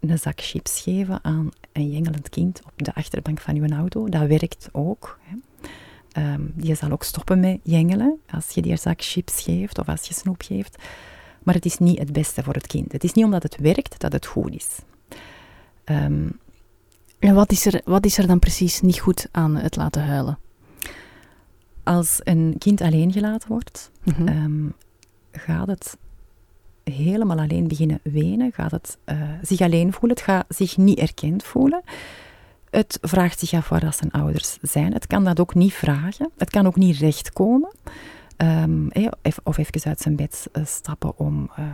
een zak chips geven aan een jengelend kind op de achterbank van uw auto. Dat werkt ook. Hè. Ehm, die zal ook stoppen met jengelen als je die zak chips geeft of als je snoep geeft. Maar het is niet het beste voor het kind. Het is niet omdat het werkt dat het goed is. Um, en wat is, er, wat is er dan precies niet goed aan het laten huilen? Als een kind alleen gelaten wordt, mhm. ehm, gaat het helemaal alleen beginnen wenen, gaat het uh, zich alleen voelen, het gaat zich niet erkend voelen. Het vraagt zich af waar dat zijn ouders zijn. Het kan dat ook niet vragen. Het kan ook niet rechtkomen. Um, of even uit zijn bed eh, stappen om uh,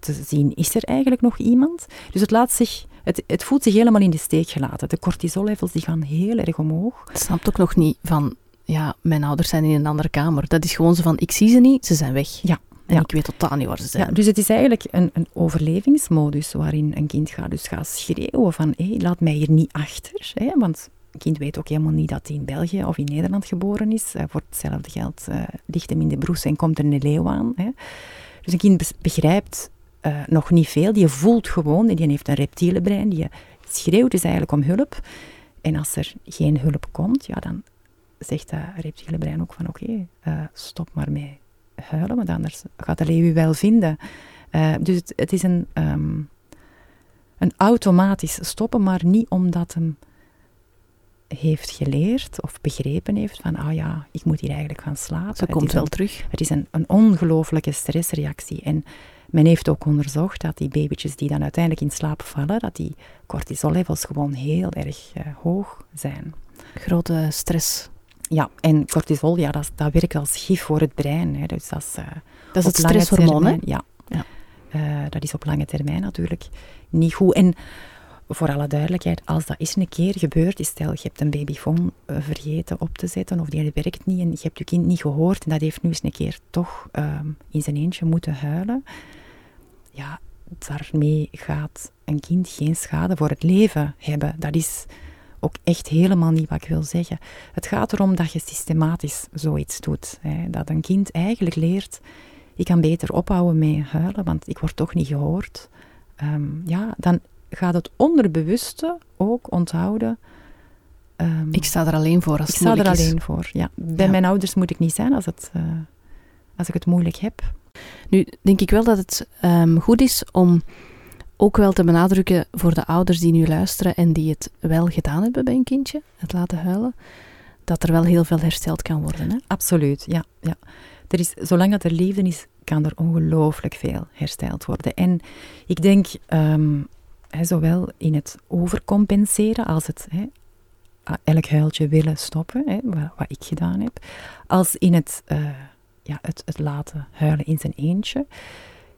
te zien, is er eigenlijk nog iemand? Dus het, laat zich, het, het voelt zich helemaal in de steek gelaten. De cortisollevels die gaan heel erg omhoog. Het snapt ook nog niet van, ja, mijn ouders zijn in een andere kamer. Dat is gewoon zo van, ik zie ze niet, ze zijn weg. Ja. En ik weet totaal niet waar ze zijn. Ja, dus het is eigenlijk een, een overlevingsmodus waarin een kind gaat, dus gaat schreeuwen van hé, laat mij hier niet achter. Hè, want een kind weet ook helemaal niet dat hij in België of in Nederland geboren is. Voor hetzelfde geld uh, ligt hem in de broes en komt er een leeuw aan. Hè. Dus een kind begrijpt uh, nog niet veel. Die voelt gewoon, die heeft een reptiele brein, die schreeuwt dus eigenlijk om hulp. En als er geen hulp komt, ja, dan zegt dat reptiele brein ook van oké, okay, stop maar mee huilen, want anders gaat de leeuw u wel vinden. Uh, dus het, het, is een, um, een automatisch stoppen, maar niet omdat hem heeft geleerd of begrepen heeft van, ah ja, ik moet hier eigenlijk gaan slapen. Ze komt wel terug. Het is een, een ongelooflijke stressreactie. En men heeft ook onderzocht dat die babytjes die dan uiteindelijk in slaap vallen, dat die cortisollevels gewoon heel erg uh, hoog zijn. Grote stress ja, en cortisol, ja, dat, dat werkt als gif voor het brein. Hè. Dus dat is, uh, dat is het stresshormoon, hè? Ja. ja. Uh, dat is op lange termijn natuurlijk niet goed. En voor alle duidelijkheid, als dat eens een keer gebeurt, is stel je hebt een babyfoon vergeten op te zetten of die werkt niet en je hebt je kind niet gehoord en dat heeft nu eens een keer toch ehm, in zijn eentje moeten huilen. Ja, daarmee gaat een kind geen schade voor het leven hebben. Dat is ook echt helemaal niet wat ik wil zeggen. Het gaat erom dat je systematisch zoiets doet. Hè. Dat een kind eigenlijk leert, ik kan beter ophouden met huilen, want ik word toch niet gehoord. Ehm, ja, dan gaat het onderbewuste ook onthouden. Um, ik sta er alleen voor als ik sta er alleen voor, ja. Bij mijn ouders moet ik niet zijn als, het, uh, als ik het moeilijk heb. Nu, denk ik wel dat het um, goed is om ook wel te benadrukken voor de ouders die nu luisteren en die het wel gedaan hebben bij een kindje, het laten huilen, dat er wel heel veel hersteld kan worden. Hè? Absoluut, ja. ja. Er is, zolang dat er liefde is, kan er ongelooflijk veel hersteld worden. En ik denk, um, zowel in het overcompenseren als het elk huiltje willen stoppen, wat, ik gedaan heb, als in het, uh, ja, het, het laten huilen in zijn eentje,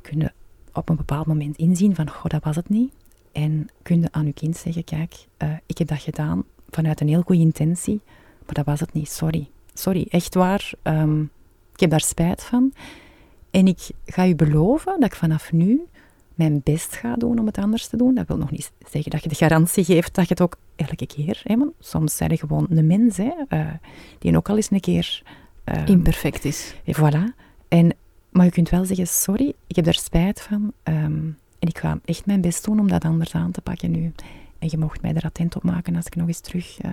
kunnen op een bepaald moment inzien van, goh, dat was het niet. En kun je aan je kind zeggen, kijk, uh, ik heb dat gedaan vanuit een heel goede intentie, maar dat was het niet, sorry. Sorry, echt waar, um, ik heb daar spijt van. En ik ga je beloven dat ik vanaf nu mijn best ga doen om het anders te doen. Dat wil nog niet zeggen dat je de garantie geeft dat je het ook elke keer... Hè, soms zijn je gewoon een mens, hè, uh, die ook al eens een keer... Uh, Imperfect is. Voilà. En maar je kunt wel zeggen, sorry, ik heb daar spijt van. Ehm, en ik ga echt mijn best doen om dat anders aan te pakken nu. En je mocht mij er attent op maken als ik nog eens terug... Uh,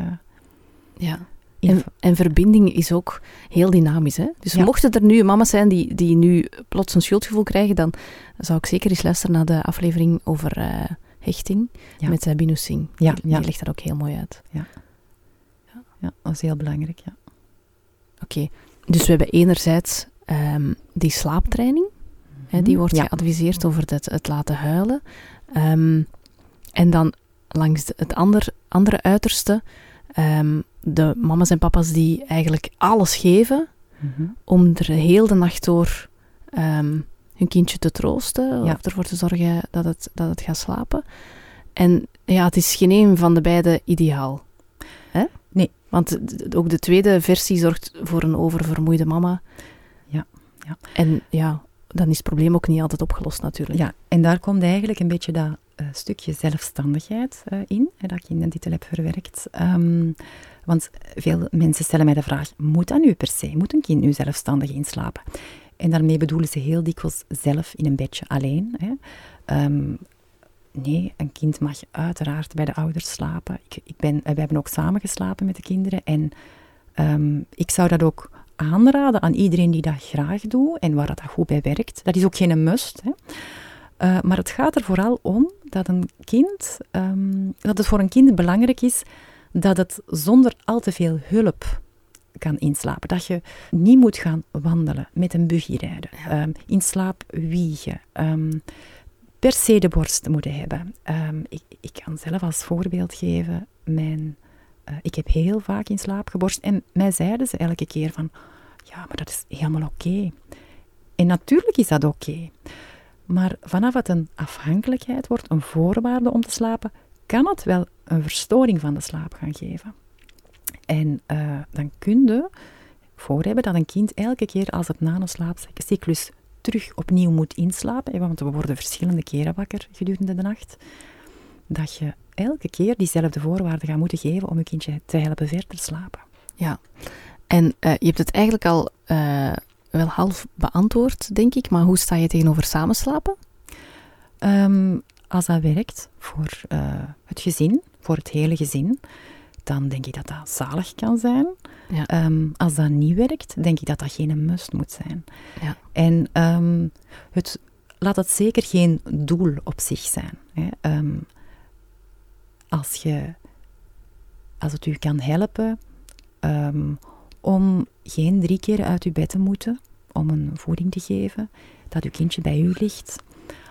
ja. En, en, verbinding is ook heel dynamisch. Hè? Dus ja. mochten er nu mama's zijn die, die nu plots een schuldgevoel krijgen, dan zou ik zeker eens luisteren naar de aflevering over uh, hechting met Binu Singh. Ja, die, die legt dat ook heel mooi uit. Ja, ja. dat is heel belangrijk, ja. Oké, dus we hebben enerzijds um, die slaaptraining. Hè, die mhm. wordt geadviseerd over het, het laten huilen. Um, en dan langs het ander, andere uiterste, um, de mama's en papa's die eigenlijk alles geven mm -hmm. om er heel de nacht door hun kindje te troosten ja. of ervoor te zorgen dat het, dat het gaat slapen. En ja, het is geen een van de beide ideaal. Nee. Want ook de tweede versie zorgt voor een oververmoeide mama. Ja. En ja, dan is het probleem ook niet altijd opgelost natuurlijk. Ja, en daar komt eigenlijk een beetje dat uh, stukje zelfstandigheid uh, in, hè, dat ik in de titel heb verwerkt. Um, want veel mensen stellen mij de vraag, moet dat nu per se? Moet een kind nu zelfstandig inslapen? En daarmee bedoelen ze heel dikwijls zelf in een bedje alleen. Hè. Um, nee, een kind mag uiteraard bij de ouders slapen. Ik, ik ben, we hebben ook samen geslapen met de kinderen. En ehm, ik zou dat ook aanraden aan iedereen die dat graag doet en waar dat goed bij werkt. Dat is ook geen must. Hè. Uh, maar het gaat er vooral om dat een kind, um, dat het voor een kind belangrijk is dat het zonder al te veel hulp kan inslapen. Dat je niet moet gaan wandelen, met een buggy rijden, um, in slaap wiegen, um, per se de borst moeten hebben. ik, ik, kan zelf als voorbeeld geven, mijn, uh, ik heb heel vaak in slaap geborst en mij zeiden ze elke keer van, ja, maar dat is helemaal oké. En natuurlijk is dat oké. Maar vanaf het een afhankelijkheid wordt, een voorwaarde om te slapen, kan het wel een verstoring van de slaap gaan geven. En uh, dan kun je voor hebben dat een kind elke keer als het na een slaapcyclus terug opnieuw moet inslapen, want we worden verschillende keren wakker gedurende de nacht, dat je elke keer diezelfde voorwaarden gaat moeten geven om je kindje te helpen verder slapen. Ja, en uh, je hebt het eigenlijk al uh, wel half beantwoord, denk ik, maar hoe sta je tegenover samenslapen? Um, als dat werkt voor uh, het gezin, voor het hele gezin, dan denk ik dat dat zalig kan zijn. Ja. Um, als dat niet werkt, denk ik dat dat geen must moet zijn. Ja. En um, het, laat het zeker geen doel op zich zijn. Hè. Um, als, je, als het u kan helpen om geen drie keer uit uw bed te moeten om een voeding te geven, dat uw kindje bij u ligt,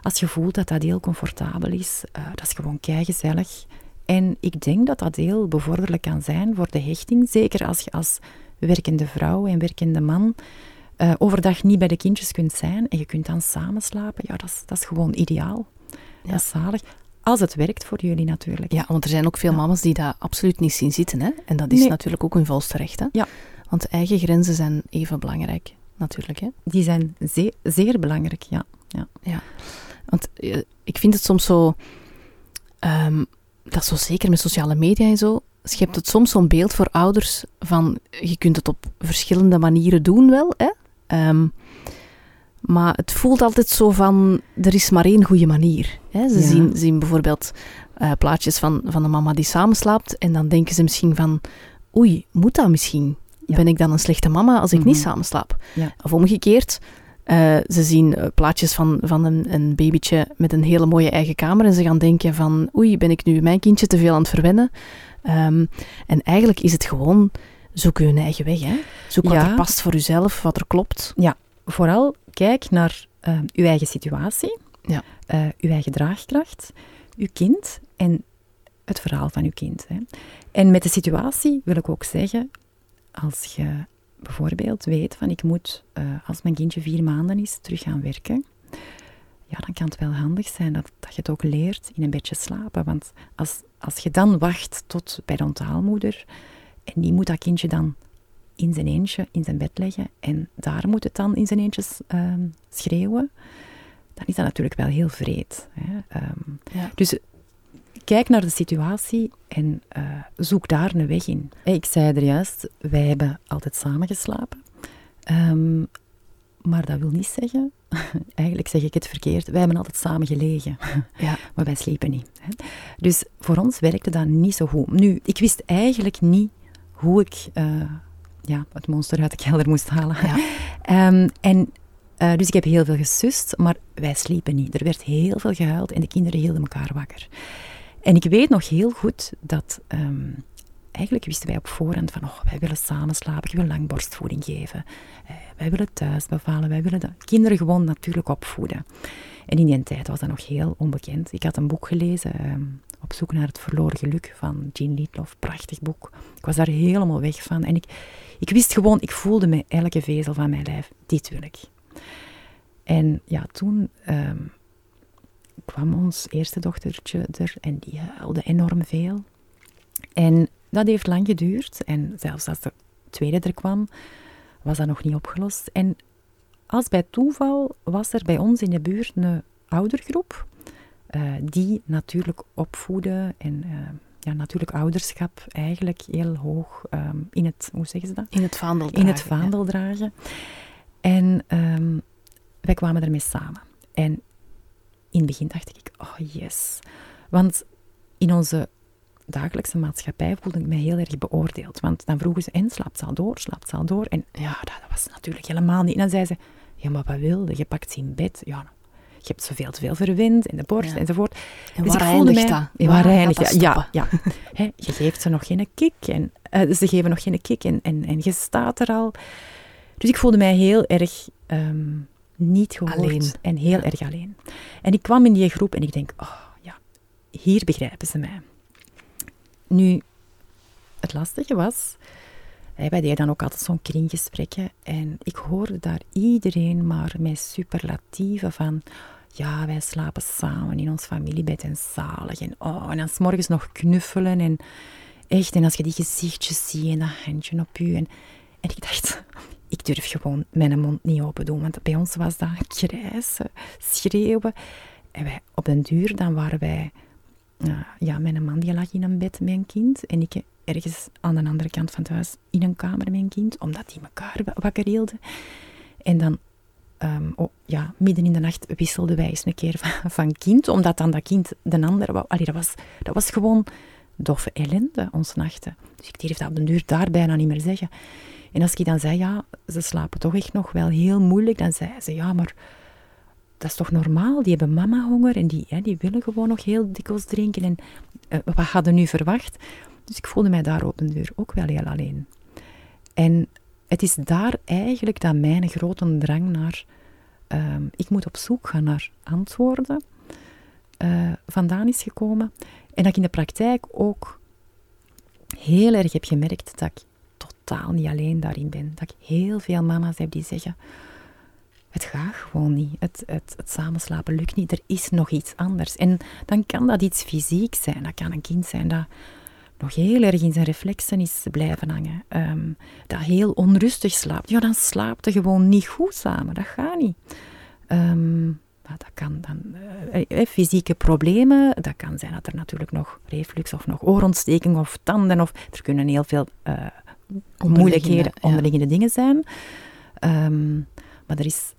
als je voelt dat dat heel comfortabel is, uh, dat is gewoon gezellig. En ik denk dat dat heel bevorderlijk kan zijn voor de hechting. Zeker als je als werkende vrouw en werkende man uh, overdag niet bij de kindjes kunt zijn en je kunt dan samen slapen. Ja, dat is, dat is gewoon ideaal. Ja. Dat is zalig. Als het werkt voor jullie natuurlijk. Ja, want er zijn ook veel ja. mama's die dat absoluut niet zien zitten. Hè? En dat is nee. natuurlijk ook hun volste recht. Hè? Ja. Want eigen grenzen zijn even belangrijk, natuurlijk. Hè? Die zijn zeer, zeer belangrijk, ja. ja. ja. Want uh, ik vind het soms zo... Um, dat is zo zeker met sociale media en zo. Schept het soms zo'n beeld voor ouders van... Je kunt het op verschillende manieren doen wel, hè. Um, maar het voelt altijd zo van... Er is maar één goede manier. Hè? Ze ja. zien, zien bijvoorbeeld uh, plaatjes van, van een mama die samenslaapt. En dan denken ze misschien van... Oei, moet dat misschien? Ja. Ben ik dan een slechte mama als ik mm -hmm. niet samenslaap? Ja. Of omgekeerd... Uh, ze zien uh, plaatjes van, van een, een, babytje met een hele mooie eigen kamer en ze gaan denken van oei, ben ik nu mijn kindje te veel aan het verwennen? Um, en eigenlijk is het gewoon, zoek je eigen weg. Hè? Zoek ja. wat er past voor jezelf, wat er klopt. Ja, vooral kijk naar uh, uw eigen situatie, ja. uw eigen draagkracht, uw kind en het verhaal van uw kind. Hè. En met de situatie wil ik ook zeggen, als je bijvoorbeeld weet van ik moet, uh, als mijn kindje vier maanden is, terug gaan werken, ja, dan kan het wel handig zijn dat, dat je het ook leert in een bedje slapen. Want als, als je dan wacht tot bij de onthaalmoeder en die moet dat kindje dan in zijn eentje in zijn bed leggen en daar moet het dan in zijn eentje uh, schreeuwen, dan is dat natuurlijk wel heel vreed. Hè? Um, ja. Dus kijk naar de situatie en uh, zoek daar een weg in. Ik zei er juist, wij hebben altijd samen geslapen. Um, maar dat wil niet zeggen, <laughs> eigenlijk zeg ik het verkeerd, wij hebben altijd samen gelegen. <laughs> Ja. maar wij sliepen niet. Hè. Dus voor ons werkte dat niet zo goed. Nu, ik wist eigenlijk niet hoe ik uh, ja, het monster uit de kelder moest halen. Ja. um, <laughs> en uh, dus ik heb heel veel gesust, maar wij sliepen niet. Er werd heel veel gehuild en de kinderen hielden elkaar wakker. En ik weet nog heel goed dat um, eigenlijk wisten wij op voorhand van oh, wij willen samen slapen, ik wil lang borstvoeding geven. Uh, wij willen thuis bevallen, wij willen de kinderen gewoon natuurlijk opvoeden. En in die tijd was dat nog heel onbekend. Ik had een boek gelezen, um, Op zoek naar het verloren geluk, van Jean Lietloff. Prachtig boek. Ik was daar helemaal weg van. En ik, ik wist gewoon, ik voelde met elke vezel van mijn lijf, dit wil ik. En ja, toen um, kwam ons eerste dochtertje er en die huilde enorm veel. En dat heeft lang geduurd. En zelfs als de tweede er kwam, was dat nog niet opgelost. En als bij toeval was er bij ons in de buurt een oudergroep uh, die natuurlijk opvoeden en uh, ja, natuurlijk ouderschap eigenlijk heel hoog um, in het, hoe zeggen ze dat? In het vaandel dragen. In het vaandel ja. dragen. En um, wij kwamen ermee samen. En in het begin dacht ik, oh yes. Want in onze dagelijkse maatschappij voelde ik me heel erg beoordeeld. Want dan vroegen ze, en slaapt ze al door, slaapt ze al door? En ja, dat, dat was natuurlijk helemaal niet. En dan zei ze, ja, maar wat wilde? Je pakt ze in bed. Ja, je hebt zoveel te veel verwind in de borst enzovoort. En dus waar eindigt dat? Waar, eindigt dat? Ja, ja. <laughs> je geeft ze nog geen kick. En, uh, ze geven nog geen kick en, en, en je staat er al. Dus ik voelde mij heel erg um, niet gehoord alleen. en heel erg alleen. En ik kwam in die groep en ik denk, oh ja, hier begrijpen ze mij. Nu, het lastige was, wij deden dan ook altijd zo'n kringgesprekken en ik hoorde daar iedereen maar met superlatieven van, ja, wij slapen samen in ons familiebed en zalig. En, oh, en dan s morgens nog knuffelen en echt, en als je die gezichtjes ziet en dat handje op je. En, en ik dacht, ik durf gewoon mijn mond niet open doen, want bij ons was dat krijsen, schreeuwen. En wij, op den duur, dan waren wij... Ja, mijn man die lag in een bed een kind en ik ergens aan de andere kant van het huis in een kamer een kind, omdat die elkaar wakker hielden. En dan, um, oh, ja, midden in de nacht wisselden wij eens een keer <laughs> van, van kind, omdat dan dat kind de andere... Allee, dat, was, dat was gewoon doffe ellende, ons nachten. Dus ik durfde op den duur daar bijna niet meer zeggen. En als ik dan zei, ja, ze slapen toch echt nog wel heel moeilijk, dan zei ze, ja, maar dat is toch normaal? Die hebben mama honger en die, die willen gewoon nog heel dikwijls drinken. En uh, wat hadden nu verwacht? Dus ik voelde mij daar op de deur ook wel heel alleen. En het is daar eigenlijk dat mijn grote drang naar... Ehm, ik moet op zoek gaan naar antwoorden uh, vandaan is gekomen. En dat ik in de praktijk ook heel erg heb gemerkt dat ik totaal niet alleen daarin ben. Dat ik heel veel mama's heb die zeggen: Het gaat gewoon niet. Het, het, het samenslapen lukt niet. Er is nog iets anders. En dan kan dat iets fysiek zijn. Dat kan een kind zijn dat nog heel erg in zijn reflexen is blijven hangen. Um, dat heel onrustig slaapt. Ja, dan slaapt hij gewoon niet goed samen. Dat gaat niet. Um, dat kan dan uh, fysieke problemen. Dat kan zijn dat er natuurlijk nog reflux of nog oorontsteking of tanden. Of, er kunnen heel veel uh, moeilijkheden, onderliggende dingen zijn. Um, maar er is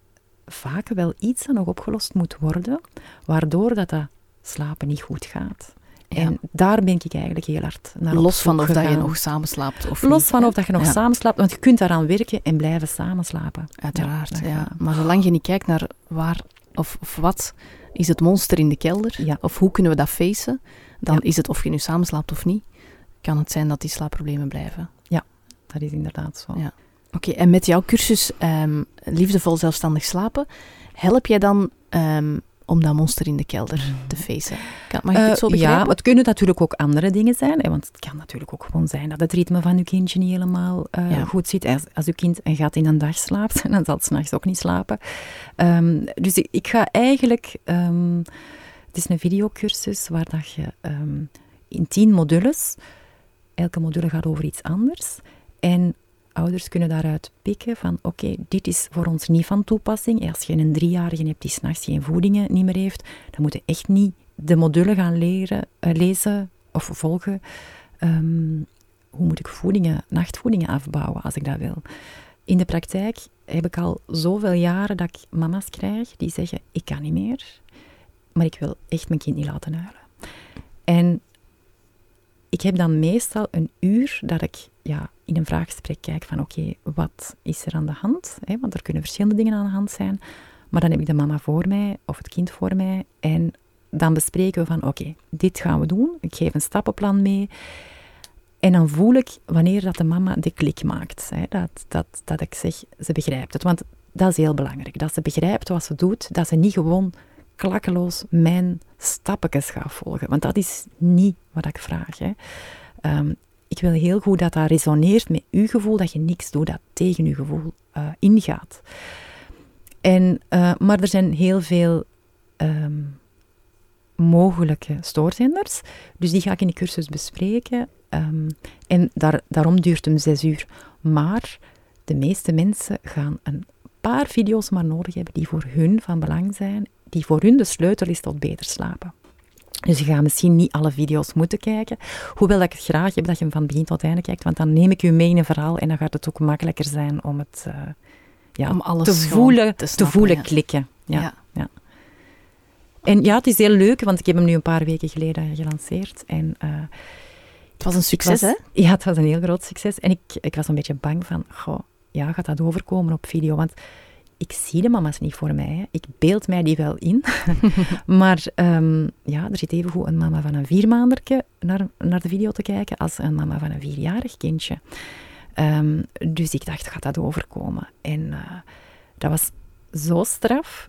vaak wel iets dat nog opgelost moet worden, waardoor dat, dat slapen niet goed gaat. En daar ben ik eigenlijk heel hard naar Los van of dat je nog samenslaapt of Los van of dat je nog ja. samenslaapt, want je kunt daaraan werken en blijven samenslapen. Uiteraard, ja. Maar zolang je niet kijkt naar waar of, of wat is het monster in de kelder, of hoe kunnen we dat facen, dan is het of je nu samenslaapt of niet, kan het zijn dat die slaapproblemen blijven. Dat is inderdaad zo. Ja. Oké, en met jouw cursus um, Liefdevol Zelfstandig Slapen, help jij dan um, om dat monster in de kelder te facen. Mag ik het zo eh, begrijpen? Ja, het kunnen natuurlijk ook andere dingen zijn. Hè, want het kan natuurlijk ook gewoon zijn dat het ritme van uw kindje niet helemaal uh, goed zit. Als, als uw kind een gat in een dag slaapt, <laughs> dan zal het s'nachts ook niet slapen. Um, dus ik, ik, ga eigenlijk... Um, het is een videocursus waar dat je um, in tien modules... Elke module gaat over iets anders. En ouders kunnen daaruit pikken van oké, dit is voor ons niet van toepassing. Als je een driejarige hebt die s'nachts geen voedingen niet meer heeft, dan moet je echt niet de module gaan leren, uh, lezen of volgen. Um, hoe moet ik voedingen, nachtvoedingen afbouwen als ik dat wil? In de praktijk heb ik al zoveel jaren dat ik mama's krijg die zeggen, ik kan niet meer, maar ik wil echt mijn kind niet laten huilen. En ik heb dan meestal een uur dat ik ja, in een vraaggesprek kijk van oké, wat is er aan de hand? want er kunnen verschillende dingen aan de hand zijn. Maar dan heb ik de mama voor mij of het kind voor mij en dan bespreken we van oké, dit gaan we doen. Ik geef een stappenplan mee. En dan voel ik wanneer dat de mama de klik maakt. Hè, dat, dat, dat ik zeg, ze begrijpt het. Want dat is heel belangrijk. Dat ze begrijpt wat ze doet. Dat ze niet gewoon klakkeloos mijn stapjes gaat volgen. Want dat is niet wat ik vraag. Hè. Um, ik wil heel goed dat dat resoneert met uw gevoel, dat je niks doet dat tegen uw gevoel uh, ingaat. En, uh, maar er zijn heel veel um, mogelijke stoorzenders, dus die ga ik in de cursus bespreken. Um, en daar, daarom duurt hem zes uur. Maar de meeste mensen gaan een paar video's maar nodig hebben die voor hun van belang zijn, die voor hun de sleutel is tot beter slapen. Dus je gaat misschien niet alle video's moeten kijken. Hoewel ik het graag heb dat je hem van begin tot einde kijkt, want dan neem ik je mee in een verhaal en dan gaat het ook makkelijker zijn om het uh, ja, om alles te voelen, te, voelen klikken. Ja, ja. En ja, het is heel leuk, want ik heb hem nu een paar weken geleden gelanceerd. En, uh, het was een succes, hè? Ja, het was een heel groot succes. En ik, ik was een beetje bang van, goh, ja, gaat dat overkomen op video? Want ik zie de mama's niet voor mij. Hè. Ik beeld mij die wel in. <laughs> maar um, ja, er zit evengoed een mama van een viermaanderke naar, naar de video te kijken als een mama van een vierjarig kindje. Um, dus ik dacht, gaat dat overkomen? En uh, dat was zo straf.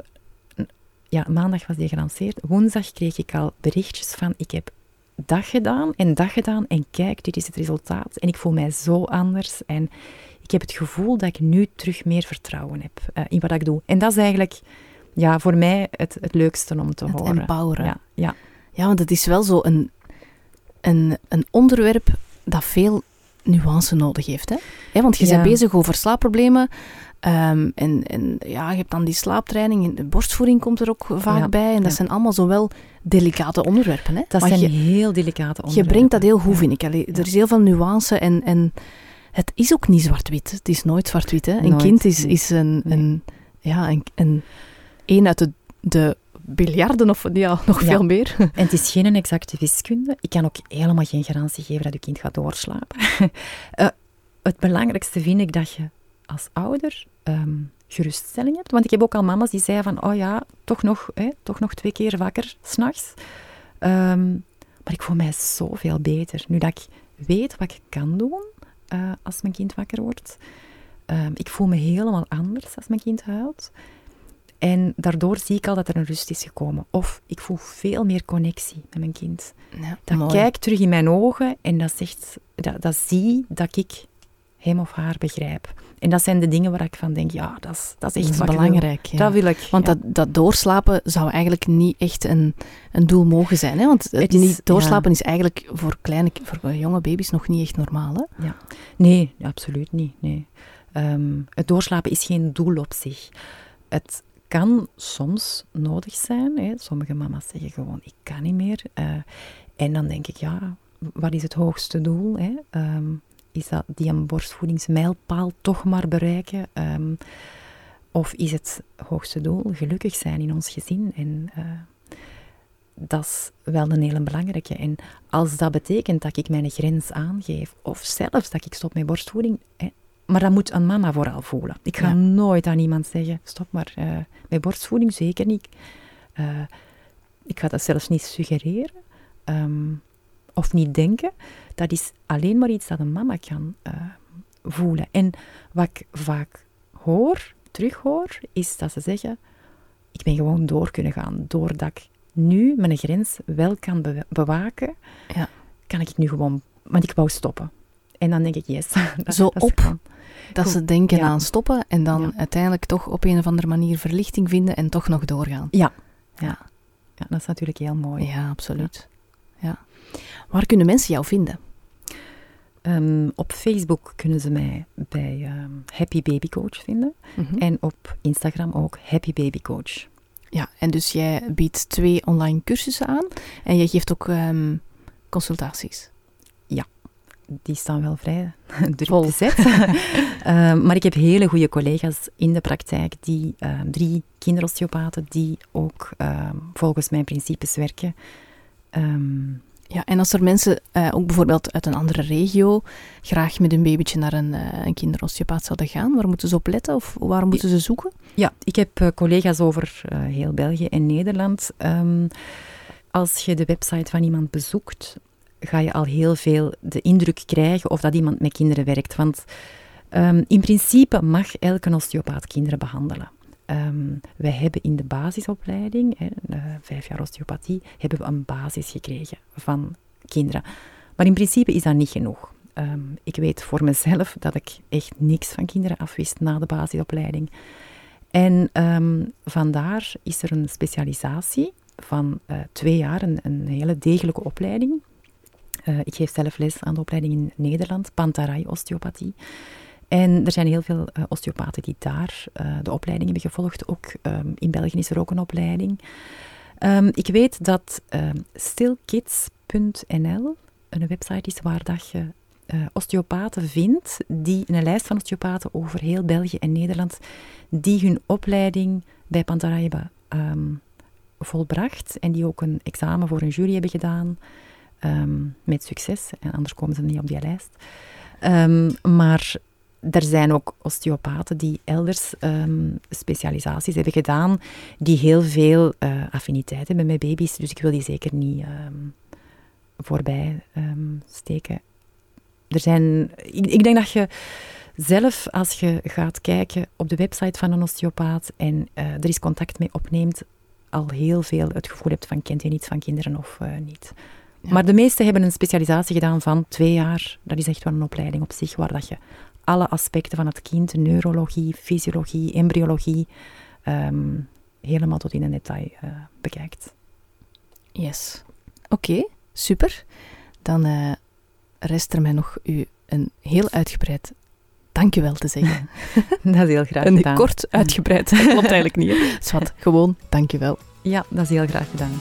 Ja, maandag was die gelanceerd. Woensdag kreeg ik al berichtjes van, ik heb dat gedaan en dat gedaan en kijk, dit is het resultaat. En ik voel mij zo anders en ik heb het gevoel dat ik nu terug meer vertrouwen heb uh, in wat ik doe. En dat is eigenlijk ja, voor mij het, het leukste om te het horen. empoweren. Ja, ja. ja, want het is wel zo een, een, een onderwerp dat veel nuance nodig heeft. Hè? Want je ja. bent bezig over slaapproblemen. Um, en, en ja, je hebt dan die slaaptraining. De borstvoeding komt er ook vaak ja, bij. En dat ja. zijn allemaal zowel delicate onderwerpen. Hè? Dat maar zijn je, heel delicate onderwerpen. Je brengt dat heel goed, vind ik. Allee, er is heel veel nuance en... en het is ook niet zwart-wit. Het is nooit zwart-wit. Een nooit, kind is, is een, nee. een, ja, een, een, een uit de, de biljarden of ja, <laughs> nog ja. veel meer. <laughs> En het is geen exacte wiskunde. Ik kan ook helemaal geen garantie geven dat je kind gaat doorslapen. uh, <laughs> het belangrijkste vind ik dat je als ouder um, geruststelling hebt. Want ik heb ook al mama's die zeiden van, oh ja, toch nog, hè, toch nog twee keer wakker s'nachts. Um, maar ik voel mij zoveel beter. Nu dat ik weet wat ik kan doen, uh, als mijn kind wakker wordt. Um, ik voel me helemaal anders als mijn kind huilt. En daardoor zie ik al dat er een rust is gekomen. Of ik voel veel meer connectie met mijn kind. Ja, dat mooi. kijk terug in mijn ogen en dat, zegt, dat, dat zie dat ik hem of haar begrijp. En dat zijn de dingen waar ik van denk, ja, dat is, dat is echt dat is belangrijk. Ja. Dat wil ik. Want ja. dat, dat doorslapen zou eigenlijk niet echt een, een doel mogen zijn. Hè? Want het, het is, niet doorslapen ja. is eigenlijk voor, kleine, voor jonge baby's nog niet echt normaal. Hè? Ja. Nee, absoluut niet. Nee. Um, het doorslapen is geen doel op zich. Het kan soms nodig zijn. Hè? Sommige mama's zeggen gewoon, ik kan niet meer. Uh, en dan denk ik, ja, wat is het hoogste doel? Hè? Um, is dat die een borstvoedingsmijlpaal toch maar bereiken? Um, of is het hoogste doel gelukkig zijn in ons gezin? En uh, dat is wel een hele belangrijke. En als dat betekent dat ik mijn grens aangeef, of zelfs dat ik stop met borstvoeding, hè, maar dat moet een mama vooral voelen. Ik ga ja. nooit aan iemand zeggen, stop maar uh, met borstvoeding, zeker niet. Uh, ik ga dat zelfs niet suggereren. Um, of niet denken, dat is alleen maar iets dat een mama kan uh, voelen. En wat ik vaak hoor, terughoor, is dat ze zeggen, ik ben gewoon door kunnen gaan. Doordat ik nu mijn grens wel kan be bewaken, ja. kan ik het nu gewoon, want ik wou stoppen. En dan denk ik, yes. <laughs> Dat, Zo dat op, dat ze denken ja. aan stoppen en dan ja. uiteindelijk toch op een of andere manier verlichting vinden en toch nog doorgaan. Ja, ja. ja dat is natuurlijk heel mooi. Ja, absoluut. ja. Waar kunnen mensen jou vinden? Um, op Facebook kunnen ze mij bij um, Happy Baby Coach vinden. Mm -hmm. En op Instagram ook Happy Baby Coach. Ja, en dus jij biedt twee online cursussen aan. En jij geeft ook um, consultaties. Ja, die staan wel vrij <laughs> druk bezet. <laughs> maar ik heb hele goede collega's in de praktijk. Die, drie kinderosteopaten die ook volgens mijn principes werken. Ja, en als er mensen, uh, ook bijvoorbeeld uit een andere regio, graag met een babytje naar een, uh, een kinderosteopaat zouden gaan, waar moeten ze op letten of waar moeten ze zoeken? Ja, ik heb uh, collega's over heel België en Nederland. Um, als je de website van iemand bezoekt, ga je al heel veel de indruk krijgen of dat iemand met kinderen werkt. Want um, in principe mag elke osteopaat kinderen behandelen. Um, wij hebben in de basisopleiding, hè, uh, vijf jaar osteopathie, hebben we een basis gekregen van kinderen. Maar in principe is dat niet genoeg. Um, ik weet voor mezelf dat ik echt niks van kinderen afwist na de basisopleiding. En um, vandaar is er een specialisatie van uh, twee jaar, een, een, hele degelijke opleiding. Uh, ik geef zelf les aan de opleiding in Nederland, Pantarai Osteopathie. En er zijn heel veel uh, osteopaten die daar uh, de opleiding hebben gevolgd. Ook um, in België is er ook een opleiding. Um, ik weet dat um, stillkids.nl een website is waar dat je uh, osteopaten vindt, die een lijst van osteopaten over heel België en Nederland, die hun opleiding bij Pantara hebben volbracht en die ook een examen voor een jury hebben gedaan. Ehm, met succes, en anders komen ze niet op die lijst. Ehm, maar er zijn ook osteopaten die elders um, specialisaties hebben gedaan, die heel veel uh, affiniteit hebben met baby's. Dus ik wil die zeker niet voorbij steken. Er zijn, ik, ik denk dat je zelf, als je gaat kijken op de website van een osteopaat en uh, er is contact mee opneemt, al heel veel het gevoel hebt van kent hij iets van kinderen of uh, niet. Maar de meesten hebben een specialisatie gedaan van twee jaar. Dat is echt wel een opleiding op zich, waar dat je alle aspecten van het kind, neurologie, fysiologie, embryologie, um, helemaal tot in een detail uh, bekijkt. Yes. Oké, okay, super. Dan uh, rest er mij nog u een heel uitgebreid dankjewel te zeggen. <laughs> dat is heel graag een gedaan. kort uitgebreid, dat klopt eigenlijk niet. <laughs> Zwat, gewoon dankjewel. Ja, dat is heel graag gedaan.